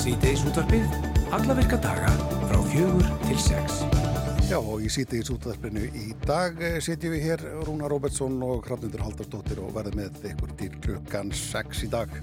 Sýteis útvarfið, alla virka daga frá fjögur til sex. Já og í Sýteis útvarfinu í dag eh, sitjum við hér Rúna Róbertsson og Hrafnundur Haldarsdóttir og verðum með ykkur til klukkan 6 í dag.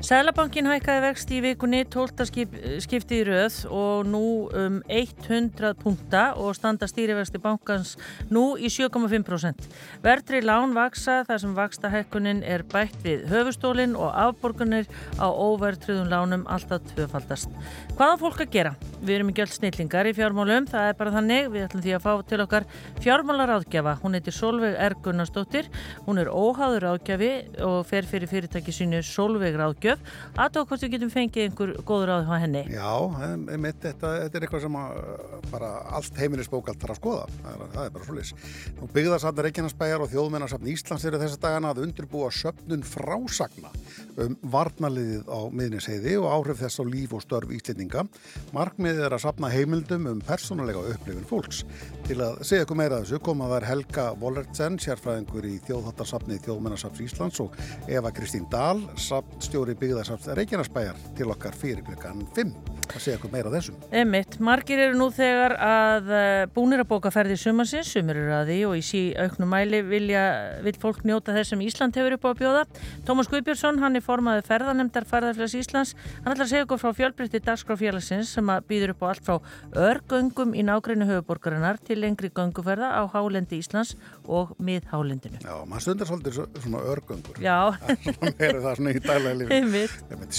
Sælabankin hækkaði vext í vikunni 12. Skip, skipti í röð og nú um 100 punta og standa stýrivexti bankans nú í 7,5%. Verðri lán vaksa þar sem vaksta hækkunin er bætt við höfustólinn og afborgunir á óverðtriðum lánum alltaf tvöfaldast. Hvaða fólk að gera? Við erum ekki öll snillingar í fjármálum, það er bara þannig. Við ætlum því að fá til okkar fjármálaráðgjafa. Hún heitir Solveig R. Gunnarsdóttir. Hún er óháður ráðgjafi og fer fyrir fyrirtæki sínu Solveig ráðgjöf. Aðtók hvort við getum fengið einhver góður ráð á henni. Já, einmitt, þetta, þetta er eitthvað sem að, bara allt heimilisbókald þarf að skoða. Það er, það er bara svolítið. Nú byggðarsafni Reykjanesbæjar og þjóðmennarsafni Íslands eru þessa dagana að undirbúa söpnun frásagna um varnaliðið á miðnisheiði og áhrif þess á líf og störf íslendinga. Markmiðið er að sapna heimildum um persónulega upplifin fólks. Til að segja ykkur meira þessu koma þær Helga Wollertsen, sérfræðingur í þjóðháttarsafni Þjóðmennarsafs Íslands og Eva Kristín Dahl, stjóri byggðarsafs Reykjanesbæjar til okkar fyrir klukkan 5 að segja ykkur meira þessum. Emitt, margir eru nú þegar að búnir að bóka ferði sumansins, sumur eru að því og í sí auknum mæli vilja, vil fólk njóta þess sem Ísland hefur upp á að bjóða. Tómas Guðbjörnsson, hann er formaði ferðanemdar ferðarfélags Íslands. Hann ætlar að segja okkur frá fjölbrytti dagskráfélagsins sem að býður upp á allt frá örgöngum í nágreinu höfuborgarinnar til lengri gönguferða á hálendi Íslands og miðhálendinu. Já, maður stundar svolítið svona örgöngur. Já. Það er það svona í daglega lífi.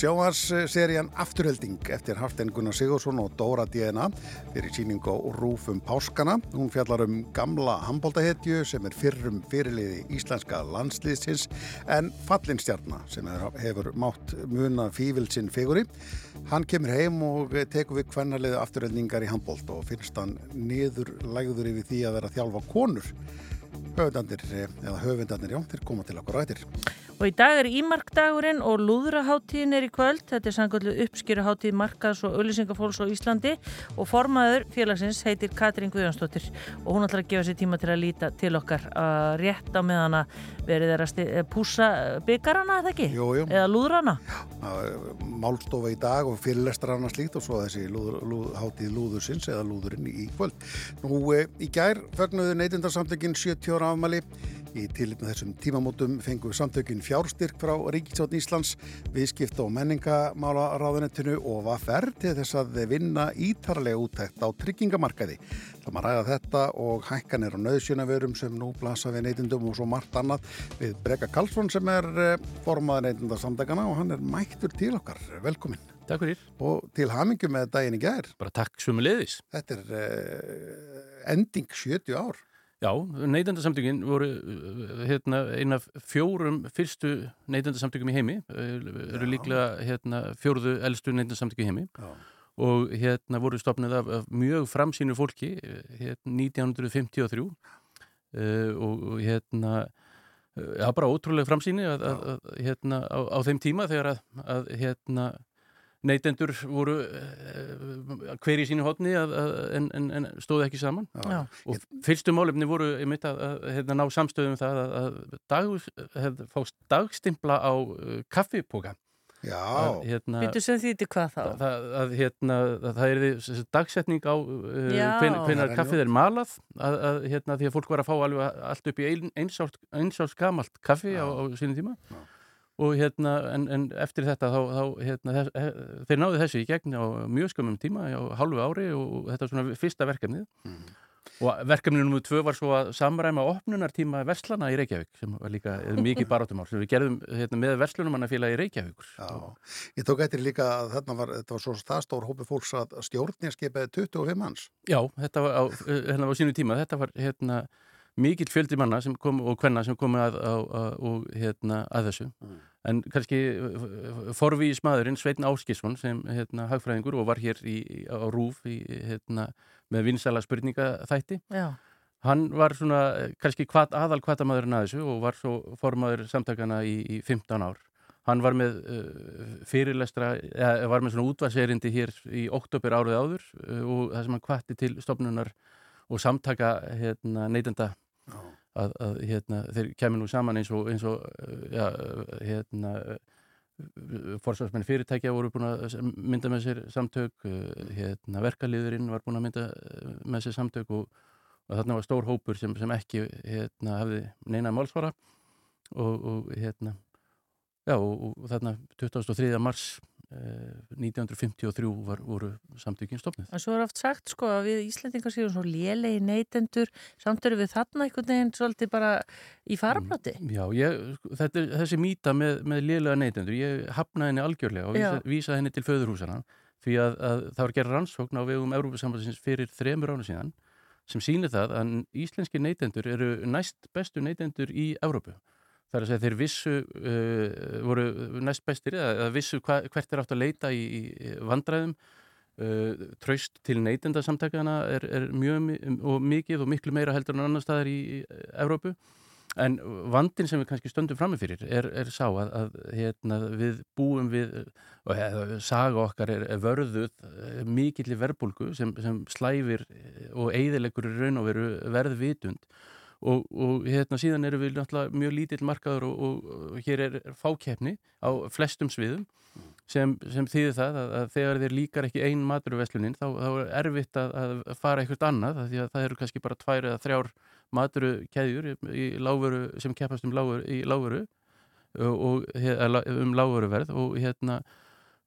Sjóhansserían Afturhelding eftir Harten Gunnar Sigursson og Dóra Díena fyrir síning á Rúfum Páskana. Hún fjallar um gamla handbóltahetju sem er fyrrum fyrirliði íslenska landsliðsins en fallinstjarnar sem er, hefur mátt muna fívilsinn figuri. Hann kemur heim og tekur við hvernarliðu afturheldningar í handbólt og finnst hann niður lægður yfir því að vera þjálfa konur. Höfundandir, eða höfundandir, já, þeir koma til okkur rættir. Og í dag er ímarkdagurinn og lúðraháttíðin er í kvöld. Þetta er sangöldu uppskýraháttíð markaðs og auðlýsingafólks á Íslandi og formaður félagsins heitir Katrín Guðjónsdóttir og hún ætlar að gefa sér tíma til að líta til okkar að rétt á meðan að verið er að púsa byggarana, eða ekki? Jú, jú. Eða lúðrana? Já, málstofa í dag og fyrirlestrarna slíkt og svo þessi lúð, lúð, háttíð lúðursins eða lúðurinn í kvöld. Nú, e, í gær fögnuðu neytindarsamtökinn 70 ára afmæli Í tilipna þessum tímamótum fengum við samtökinn fjárstyrk frá Ríkisvátt Íslands, viðskipta og menningamála ráðanettinu og var ferð til þess að vinna ítarlega úttækt á tryggingamarkaði. Það maður ræða þetta og hækkanir og nöðsjönaverum sem nú blasa við neytindum og svo margt annað við Breka Karlsson sem er formaður neytindarsamdagana og hann er mættur til okkar. Velkomin. Takk fyrir. Og til hamingu með daginn í gær. Bara takk sumulegis. Þetta er uh, ending 70 ár. Já, neytendasamtökin voru hérna, eina fjórum fyrstu neytendasamtökum í heimi, eru líklega hérna, fjóruðu eldstu neytendasamtöku í heimi. Já. og hérna voru stopnið af, af mjög framsýnu fólki hérna, 1953 uh, og, og hérna það var bara ótrúlega framsýni að, að, að, hérna, á, á þeim tíma þegar að hérna neytendur voru uh, hver í sínu hodni en, en, en stóðu ekki saman. Já. og fyrstu málefni voru einmitt að, að, að hérna, ná samstöðum það að dag, fást dagstimpla á uh, kaffipoka. Já, hérna, Býtu sem því til hvað þá? Það, að, hérna, það er því dagsetning á uh, hvenar kaffið er malað. Að, að hérna, því að fólk var að fá alveg allt upp í ein, einsáls, einsáls gamalt kaffi á, á sínu tíma. Já og hérna, en, en eftir þetta þá, þá hérna, þess, þeir náðu þessu í gegn á mjög skömmum tíma, á halvu ári og þetta er svona fyrsta verkefnið. Mm. og verkefnið nummið tvö var svo að samræma opnunartíma verslana í Reykjavík sem var líka mikið barátumár sem við gerðum hérna, með verslunumanna í Reykjavík Já, ég tók eitthvað líka að þarna var, þetta var svo staðstór hópi fólks að stjórnir skipaði 25 manns. Já, þetta var á, hérna, á sínu tíma, þetta var hérna mikill fjöldi manna kom, og hvenna sem komi að, að, að, hérna, að þessu. Mm. En kannski forvíis maðurinn Sveitn Áskisson sem hérna, hagfræðingur og var hér í, á Rúf í, hérna, með vinsala spurningaþætti Já. hann var svona kannski hvað, aðal kvatamæðurinn að þessu og var svo formaður samtakana í, í 15 ár. Hann var með uh, fyrirlestra eða var með svona útvarserindi hér í oktober árið áður uh, og það sem hann kvatti til stopnunar og samtaka hérna, neytenda að, að hérna, þeir kemur nú saman eins og, eins og ja, hérna, forsvarsmenn fyrirtækja voru búin að mynda með sér samtök, hérna, verkaliðurinn var búin að mynda með sér samtök og, og þarna var stór hópur sem, sem ekki hérna, hafði neina málsvara og, og hérna, já og, og þarna 23. mars 1953 eh, var, voru samtökinn stofnið. En svo er oft sagt sko að við Íslandingar séum svo lélegi neytendur samt eru við þarna einhvern veginn svolítið bara í farabláti. Mm, já, ég, þetta, þessi mýta með, með lélega neytendur, ég hafnaði henni algjörlega og vísa, vísaði henni til föðurhúsana því að, að það var gerð rannsókn á vegum Európa-sambandsins fyrir þremur ára síðan sem sýnir það að íslenski neytendur eru næst bestu neytendur í Európu Það er að segja þeir vissu, uh, voru næst bestir eða vissu hva, hvert er átt að leita í, í vandræðum. Uh, traust til neytendasamtækjana er, er mjög og mikið og miklu meira heldur en annar staðar í, Evrópu. En vandin sem við kannski stöndum framifyrir er, er sá að, að hérna, við búum við, og ja, saga okkar er, er vörðuð eh, mikill í verbulgu sem, sem slæfir og eigðilegur raun og veru verðvitund og, og hérna síðan eru við náttúrulega mjög lítill markaður og, og, hér er fákeppni á flestum sviðum sem, sem þýðir það að, að þegar þeir líkar ekki einn maturuveslunin þá, þá er erfitt að, að fara eitthvað annað því að það eru kannski bara tvær eða þrjár maturukeðjur sem keppast um láguru, um láguruverð og hérna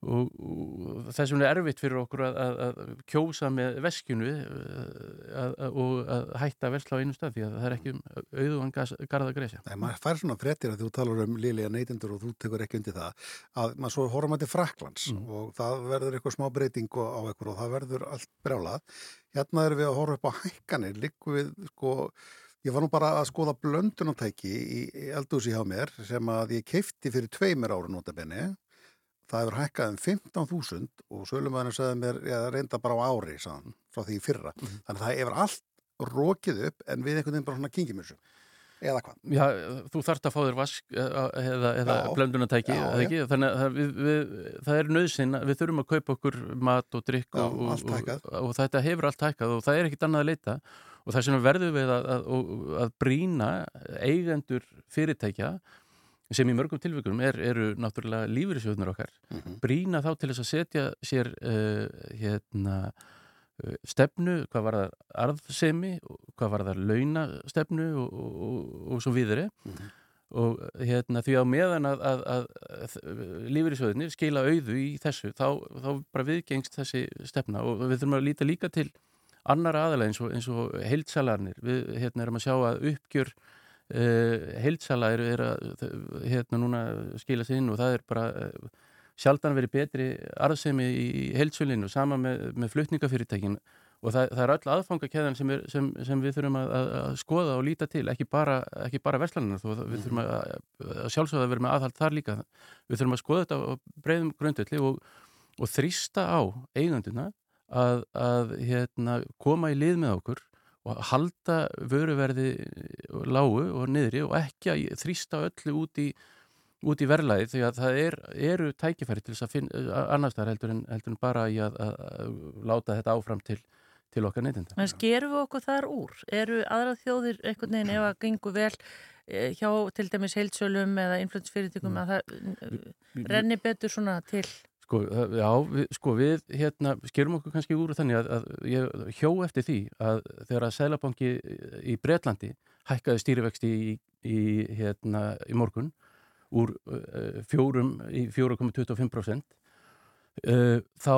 og, og þess vegna er erfitt fyrir okkur að, að, að kjósa með veskjunu eh, að, og að hætta að versla á einu stað því að það er ekki um auðvan garda greiðsja. Nei, maður fær svona frettir að þú talar um liðlega neytindur og þú tekur ekki undir það að maður svo horfa maður til Fraklands mm. og það verður eitthvað smá breyting á eitthvað og það verður allt brjálað. Hérna erum við að horfa upp á hækkanir, líku við sko Ég var nú bara að skoða blöndunantæki í eldúsi hjá mér sem að ég keipti fyrir tveimir ára notabenni það hefur hækkað um 15.000 og Sölumæðinu sagði mér, ég reynda bara á ári sagðan, frá því fyrra. Mm -hmm. þannig að það hefur allt rókið upp en við einhvern veginn bara svona kingum þessu. Eða hvað? Já, þú þart að fá þér vask eða, eða blöndunatæki þannig að við, við, það er nöðsinn við þurfum að kaupa okkur mat og drikk já, og, og, og þetta hefur allt hækkað og það er ekkit annað að leita. Og það sem verður við að, að, að brína eigendur fyrirtækja sem í mörgum tilvíkurum er, eru náttúrulega lífyrirsjóðunar okkar mm -hmm. brína þá til þess að setja sér uh, hérna, uh, stefnu, hvað var það arðsemi, hvað var það launastefnu og, og, og, og svo viðri mm -hmm. og hérna, því á meðan að, að, að, að lífyrirsjóðunir skila auðu í þessu þá, þá bara viðgengst þessi stefna og við þurfum að líta líka til annar aðalega eins og, og heilsalarnir við hérna, erum að sjá að uppgjör Uh, eh, heilsala er, er að hérna núna skila sér inn og það er bara uh, sjaldan verið betri arðsemi í heilsulinu sama með, með flutningafyrirtækin. Og það, það er öll aðfangakæðan sem, sem, sem við þurfum að, að skoða og líta til ekki bara, bara verslanina þó við þurfum að, að sjálfsögða að vera með aðhald þar líka. Við þurfum að skoða þetta á breyðum grundöldi og, og þrýsta á eiganduna að, að hérna, koma í lið með okkur og halda vöruverði lágu og niðri og ekki að þrýsta öllu út í, út í verlaði því að það er, eru tækifæri til þess að finna annars þar heldur heldur en bara í að, að, að láta þetta áfram til, til okkar neytinda. En skerum við okkur þar úr? Eru aðra þjóðir einhvern veginn ef að gengur vel eh, hjá til dæmis heilsölum eða influensfyrirtökum mm. að það renni betur svona til? Sko, já, við, sko við hérna skerum okkur kannski úr þannig að, að ég hjó eftir því að þegar að Sælabanki í Breitlandi hækkaði stýrivexti í, í, hérna, í morgun úr uh, fjórum í 4,25% uh, þá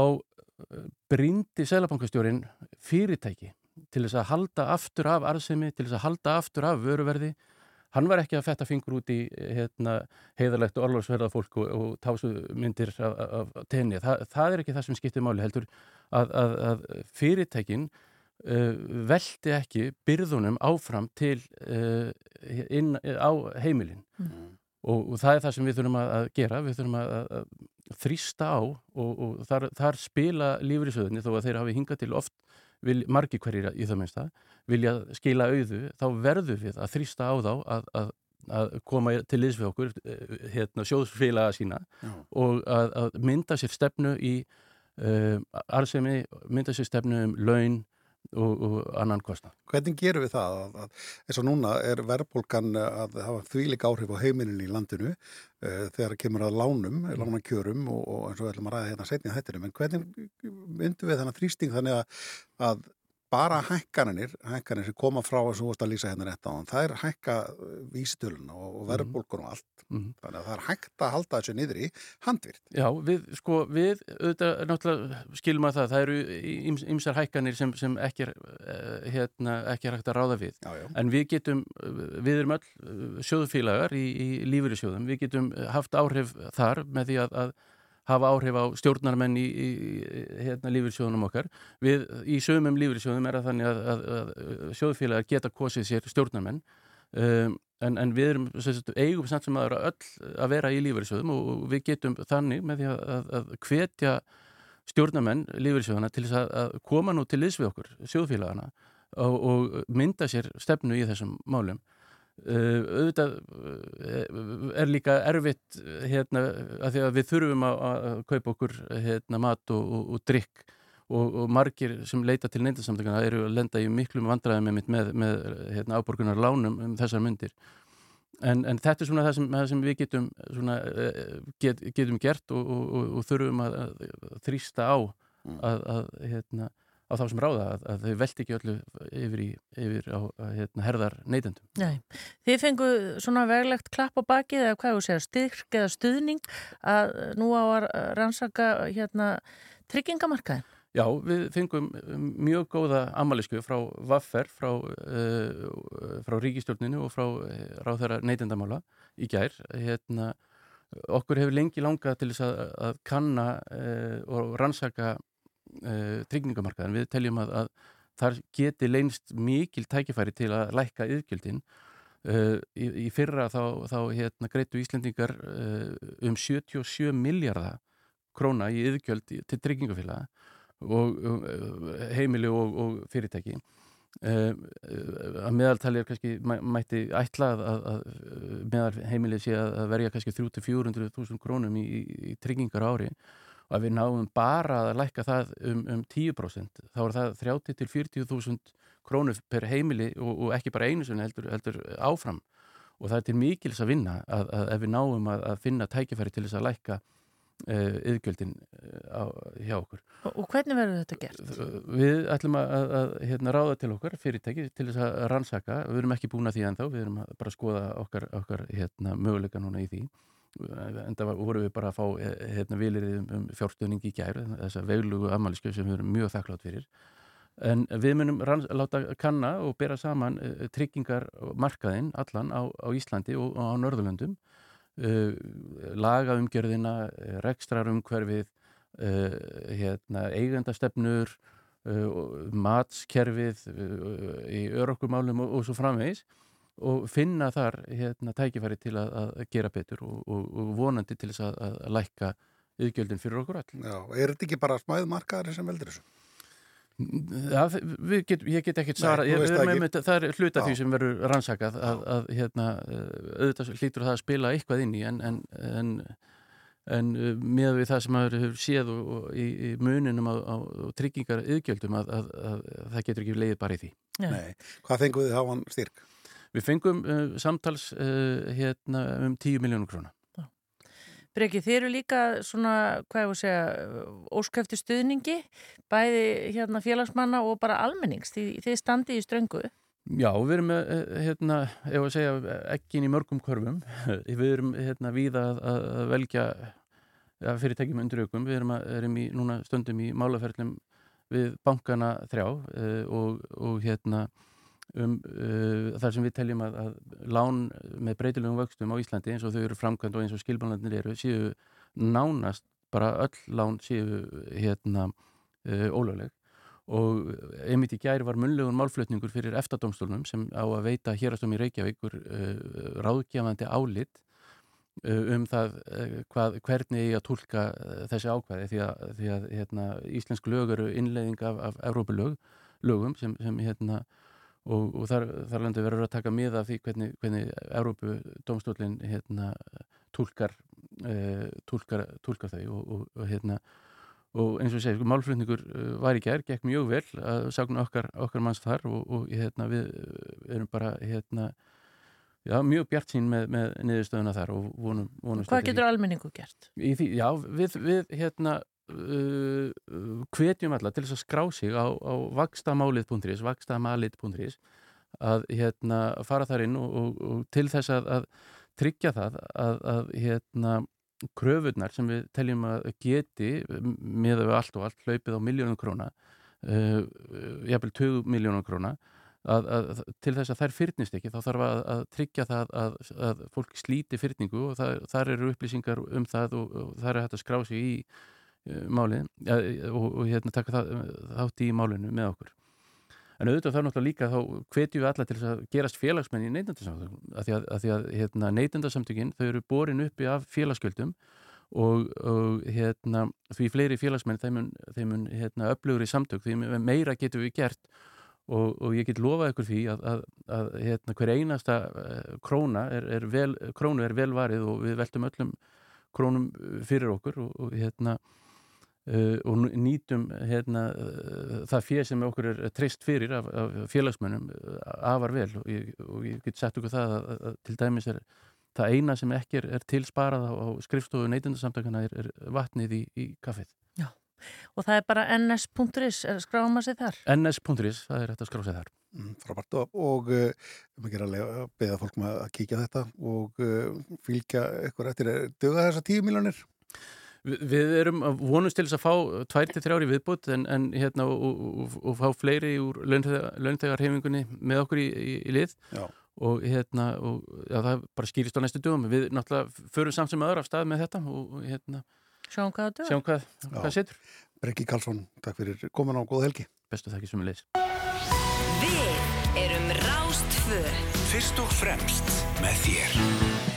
brindi Sælabankastjórin fyrirtæki til þess að halda aftur af arðsemi, til þess að halda aftur af vöruverði hann var ekki að fetta fingur út í hérna, heiðalegt og orlogsverða fólk og, og tásu myndir af, af tenni. Þa, það er ekki það sem skiptir máli heldur að, að, að fyrirtækin uh, veldi ekki byrðunum áfram til uh, inn á heimilin mm. og, og það er það sem við þurfum að gera, við þurfum að þrýsta á og, og þar, þar spila lífriðsöðunni þó að þeir hafi hingað til oft vil, margi hverjir í það minnsta vilja skila auðu, þá verður við að þrýsta á þá að, að, að koma til liðs við okkur eh, hérna, sjóðsfélaga sína Já. og að, að mynda sér stefnu í uh, arðsemi, mynda sér stefnu um laun og, og annan kostna. Hvernig gerum við það? Að, að, eins og núna er verðbólgan að hafa þvílik áhrif á heiminin í landinu uh, þegar kemur að lánum, mm. lánakjörum og, og eins og við ætlum að ræða hérna setnið hættinum. En hvernig myndum við þannig þrýsting þannig að, að bara hækkanir, hækkanir sem koma frá að svo að lýsa hérna rétt á hann, það er hækka uh, vísitölun og, mhm. verðbólkun og allt. Mm -hmm. Þannig að það er hægt að halda þessu niður í handvirt. Já, við, sko, við, auðvitað, náttúrulega skilum að það, það eru ymsar hækkanir sem, sem ekki, uh, hérna, ekki er hægt að ráða við. Já, já. En við getum, uh, við erum öll sjóðufélagar í, í lífyrirsjóðum, við getum haft áhrif þar með því að, að hafa áhrif á stjórnarmenn í, í, í hérna, lífyrsjóðunum okkar. Við í sögumum lífyrsjóðum er að þannig að, að, að sjóðfélagar geta kosið sér stjórnarmenn um, en, en við erum sagt, eigum samt sem aðra öll að vera í lífyrsjóðum og, við getum þannig með því að, að hvetja stjórnarmenn lífyrsjóðuna til þess að koma nú til liðs við okkur, sjóðfélagana og, og mynda sér stefnu í þessum málum. Uh, auðvitað uh, er líka erfitt hérna, að því að við þurfum að, að kaupa okkur hérna, mat og, og, og drikk og, og margir sem leita til neindarsamtökuna eru að lenda í miklum vandræðum með, með, með hérna, áborgunar lánum um þessar myndir en, en þetta er svona það sem, það sem við getum, svona, uh, get, getum gert og þurfum að, að þrýsta á mm. að, að hérna á þá sem ráða að, að þau veldi ekki öllu yfir, í, yfir á hérna, herðar neytendum. Nei, þið fengu svona veglegt klapp á bakið eða hvað þú segir, styrk eða stuðning að nú á að rannsaka hérna tryggingamarkaðin? Já, við fengum mjög góða amalisku frá Vaffer, frá, uh, frá ríkistjórninu og frá uh, ráðherra neytendamála í gær. Hérna, okkur hefur lengi langað til þess að, að kanna uh, og rannsaka uh, tryggingamarkaðan. Við teljum að, að þar geti leynst mikil tækifæri til að lækka yðgjöldin. Uh, í, í fyrra þá, þá hérna, greitu Íslendingar uh, um 77 miljardar króna í yðgjöld til tryggingafélaga og heimili og, og fyrirtæki. Að meðaltali er kannski mætti ætla að, að, meðal heimilið sé að verja kannski 300-400.000 krónum í, í tryggingar ári og að við náum bara að lækka það um, um 10% þá er það 30 til 40.000 krónur per heimili og, og ekki bara einu sem heldur, heldur áfram og það er til mikils að vinna að, að ef við náum að, að finna tækifæri til þess að lækka uh, yðgjöldin uh, hjá okkur. Og, og hvernig verður þetta gert? Við ætlum að, að hérna, ráða til okkar fyrirtæki til þess að rannsaka, við erum ekki búin að því ennþá, við erum bara að skoða okkar, okkar hérna, möguleika núna í því en það voru við bara að fá eh, hérna, vilirið um, um fjárstöðning í gæru þess að veglugu aðmálisku sem við erum mjög þakklátt fyrir. En við munum ranns, láta kanna og bera saman uh, tryggingarmarkaðinn allan á, á Íslandi og, og á Norðurlöndum. Uh, lagaumgjörðina rekstrarumhverfið uh, hérna, eigendastefnur matskerfið í örokkumálum og, og svo framvegis og finna þar hérna, tækifæri til að, að gera betur og, og, og vonandi til þess að, að lækka yðgjöldin fyrir okkur all. Já, er þetta ekki bara smæðmarkaðari sem veldur þessu? Ja, get, ég get ekki svara, Nei, ég, með, það er hluta því sem verður rannsakað að, að hérna, auðvitað hlýtur það að spila eitthvað inn í en, en, en, en með við það sem maður hefur séð og, og í, í muninum á, á tryggingar yðgjöldum að það getur ekki leiðið bara í því. Nei, hvað fenguðu þið á hann styrk? Við fengum uh, samtals uh, hérna, um 10 miljónum krónar. Breki, þeir eru líka svona, hvað ég voru að segja, óskæfti stuðningi, bæði hérna, félagsmanna og bara almennings, því þið standi í ströngu. Já, við erum, uh, hérna, ég voru að segja, ekki inn í mörgum korfum. Við erum hérna, við að, að velja ja, fyrirtækjum undir aukum. Við erum, að, erum í, núna stundum í málaferðlum við bankana þrjá og, og hérna um uh, þar sem við teljum að, að lán með breytilegum vöxtum á Íslandi eins og þau eru framkvæmd og eins og skilbánlandir eru séu nánast bara öll lán séu hérna uh, ólögleg. Og einmitt í gæri var munlegun málflutningur fyrir eftadómstólunum sem á að veita hérastum í Reykjavíkur uh, ráðgjafandi álit uh, um það uh, hvað, hvernig ég að tólka uh, þessi ákvæði. Því að, því að hérna, íslensk lög eru innleiðing af, af Európulög lögum sem, sem hérna og, og þar, þar landu verður að taka miða af því hvernig, hvernig Európu domstólinn hérna, tólkar, e, tólkar, tólkar þau og, og, hérna, og eins og ég segi, sko, málflutningur uh, var í gerð, gekk mjög vel að sagna okkar, okkar manns þar og, og hérna, við erum bara hérna, já, mjög bjart sín með, með niðurstöðuna þar og vonum, vonum Hvað getur almenningu gert? Því, já, við, við hérna hvetjum alla til þess að skrá sig á, á vakstamálið.is vakstamalið.is að hérna fara þar inn og, og, og til þess að, að tryggja það að, að hérna kröfunar sem við teljum að geti með allt og allt hlaupið á miljónum króna uh, jafnvel 20 miljónum króna að, að, til þess að þær fyrnist ekki þá þarf að, að tryggja það að fólk slíti fyrningu og það, þar eru upplýsingar um það og, og það er hægt að skrá sig í uh, málið ja, og, og hérna taka það, þátt í málinu með okkur. En auðvitað þarf náttúrulega líka þá hvetjum við alla til að gerast félagsmenn í neytendarsamtökum að því að, að, að hérna, neytendarsamtökin þau eru borin uppi af félagsgjöldum og, og hérna, því fleiri félagsmenn þeim mun, hérna, öflugur í samtök því meira getur við gert. Og, og ég get lofað ykkur því að, að hérna, hver einasta eh, króna er, er vel, krónu er vel varið og við veltum öllum krónum fyrir okkur og hérna Uh, og nýtum hérna, uh, það fér sem okkur er treyst fyrir af, af félagsmönnum uh, afar vel og ég, og ég get sett okkur það að, að til dæmis er það eina sem ekki er, er tilsparað á, á skrifstofu neytundarsamtakana er, er vatnið í, í kaffið. Já, og það er bara ns.is, skráma sig þar? ns.is, það er hægt að skrá sig þar. Mm, frábært og, og um ekki að beða fólk með að kíkja þetta og fylgja eitthvað eftir, döga þessa tíu miljonir? Við erum vonust til þess að fá tværti þrjári viðbútt en, en hérna og, og, og fá fleiri úr launtegarhefingunni með okkur í, í, í lið já. og hérna og já, það bara skýrist á næstu dögum. Við náttúrulega förum samt sem öðru af stað með þetta og hérna sjáum hvað, sjáum hvað, hvað setur. Brekki Karlsson, takk fyrir komin á góða helgi. Bestu þakki sem við leys. Við erum Rástföð. Fyrst og fremst með þér.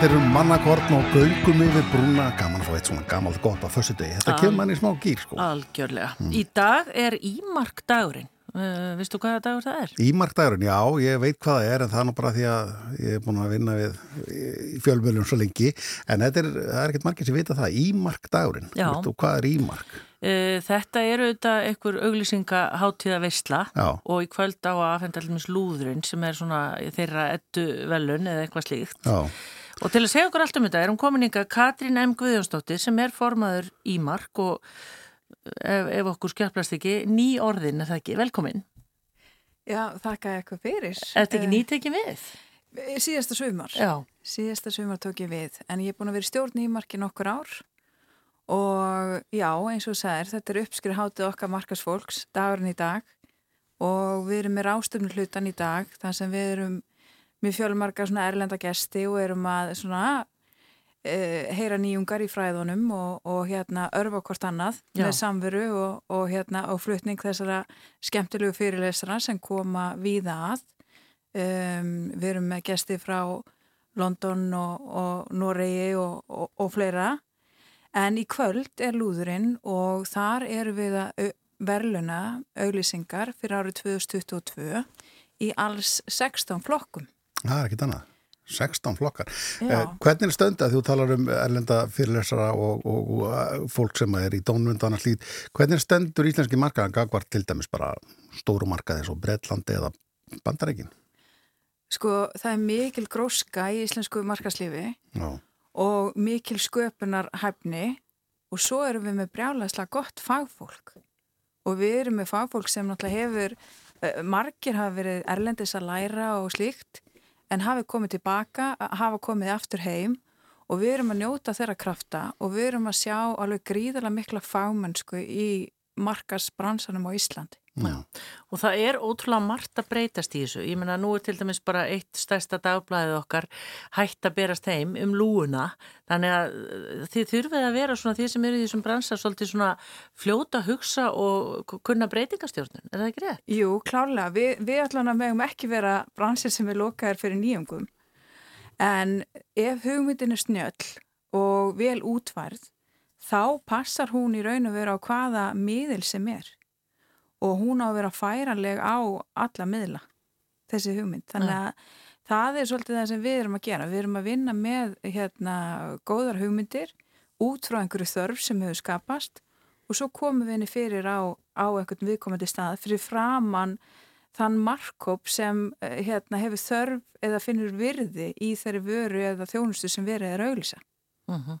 Þetta eru mannakorn og göngum yfir brúna, gaman að fá eitt svona gamalt gott á fössu degi. Þetta kemur manni smá gýr, sko. Algjörlega. Í dag er ímark dagurinn. Uh, vistu hvaða dagur það er? Ímarkdagurinn, já, ég veit hvað það er en það er nú bara því að ég er búin að vinna við í fjölmjölum svo lengi en þetta er, það er ekkert margir sem vita það Ímarkdagurinn, og hvað er Ímark? Uh, þetta eru auðvitað einhver auglýsinga hátíða veistla og í kvöld á að afhenda allir lúðurinn sem er svona þeirra ettu velun eða eitthvað slíkt. já, Og til að segja okkur allt um þetta er hún komin ykkar Katrín M. Guðjónsdóttir sem er formaður Ímark og ef, ef okkur skjöflast ekki, ný orðin er það ekki, velkomin. Já, þakka eitthvað fyrir. Er þetta ekki nýtekin við? Eh, Síðasta sumar. Já. Síðasta sumar tók ég við. En ég er búin að vera í stjórn í marki nokkur ár og já, eins og þú sagðir, þetta er uppskrið hátið okkar markasfólks, dagurinn í dag og við erum með rástöfnu hlutan í dag, þar sem við erum með fjölumarka svona erlenda gesti og erum að svona uh, heyra nýjungar í fræðunum og, og hérna örfa hvort annað Já. með samveru og, og hérna og flutning þessara skemmtilegu fyrirlesara sem koma víða að. Um, við erum með gesti frá London og, og Noregi og, fleira. En í kvöld er lúðurinn og þar eru við að au- verðluna auglýsingar fyrir árið 2022 í alls 16 flokkum það er ekkert annað. 16 flokkar. Eh, hvernig er stöndað þú talar um erlenda fyrirlesara og, og, og eh, fólk sem er í dónvöndana hlýt, hvernig er stöndur íslenski markaðan gagvart til dæmis bara stóru markaði eins og Breitlandi eða Bandarækin? Sko, það er mikil gróska í íslensku markaslífi Já, og mikil sköpunar hæfni og svo erum við með brjálæslega gott fagfólk. Og við erum með fagfólk sem náttúrulega hefur, eh, margir hafa verið erlendis að læra og slíkt en hafi komið tilbaka, hafa komið aftur heim og við erum að njóta þeirra krafta og við erum að sjá alveg gríðarlega mikla fagmennsku í markasbransanum á Íslandi. já. Og það er ótrúlega margt að breytast í þessu. Ég meina, nú er til dæmis bara eitt stærsta dagblæðið okkar hætt að berast heim um lúuna. Þannig að uh, þið þurfið að vera svona því sem eru í þessum bransa svolítið svona fljóta að hugsa og kunna breytingastjórnun. Er það ekki rétt? Jú, klárlega. Vi, við allan að megum ekki vera bransir sem er lokaðir fyrir nýjungum. En ef hugmyndin er snjöll og vel útvarð, þá passar hún í raun og vera á hvaða miðil sem er. Og hún á að vera færanleg á alla miðla, þessi hugmynd. Þannig að það er svolítið það sem við erum að gera. Við erum að vinna með hérna, góðar hugmyndir út frá einhverju þörf sem hefur skapast og svo komum við henni fyrir á, á einhvern viðkomandi stað fyrir framann þann markkóp sem eh, hérna, hefur þörf eða finnur virði í þeirri vöru eða þjónustu sem verið er auglýsa.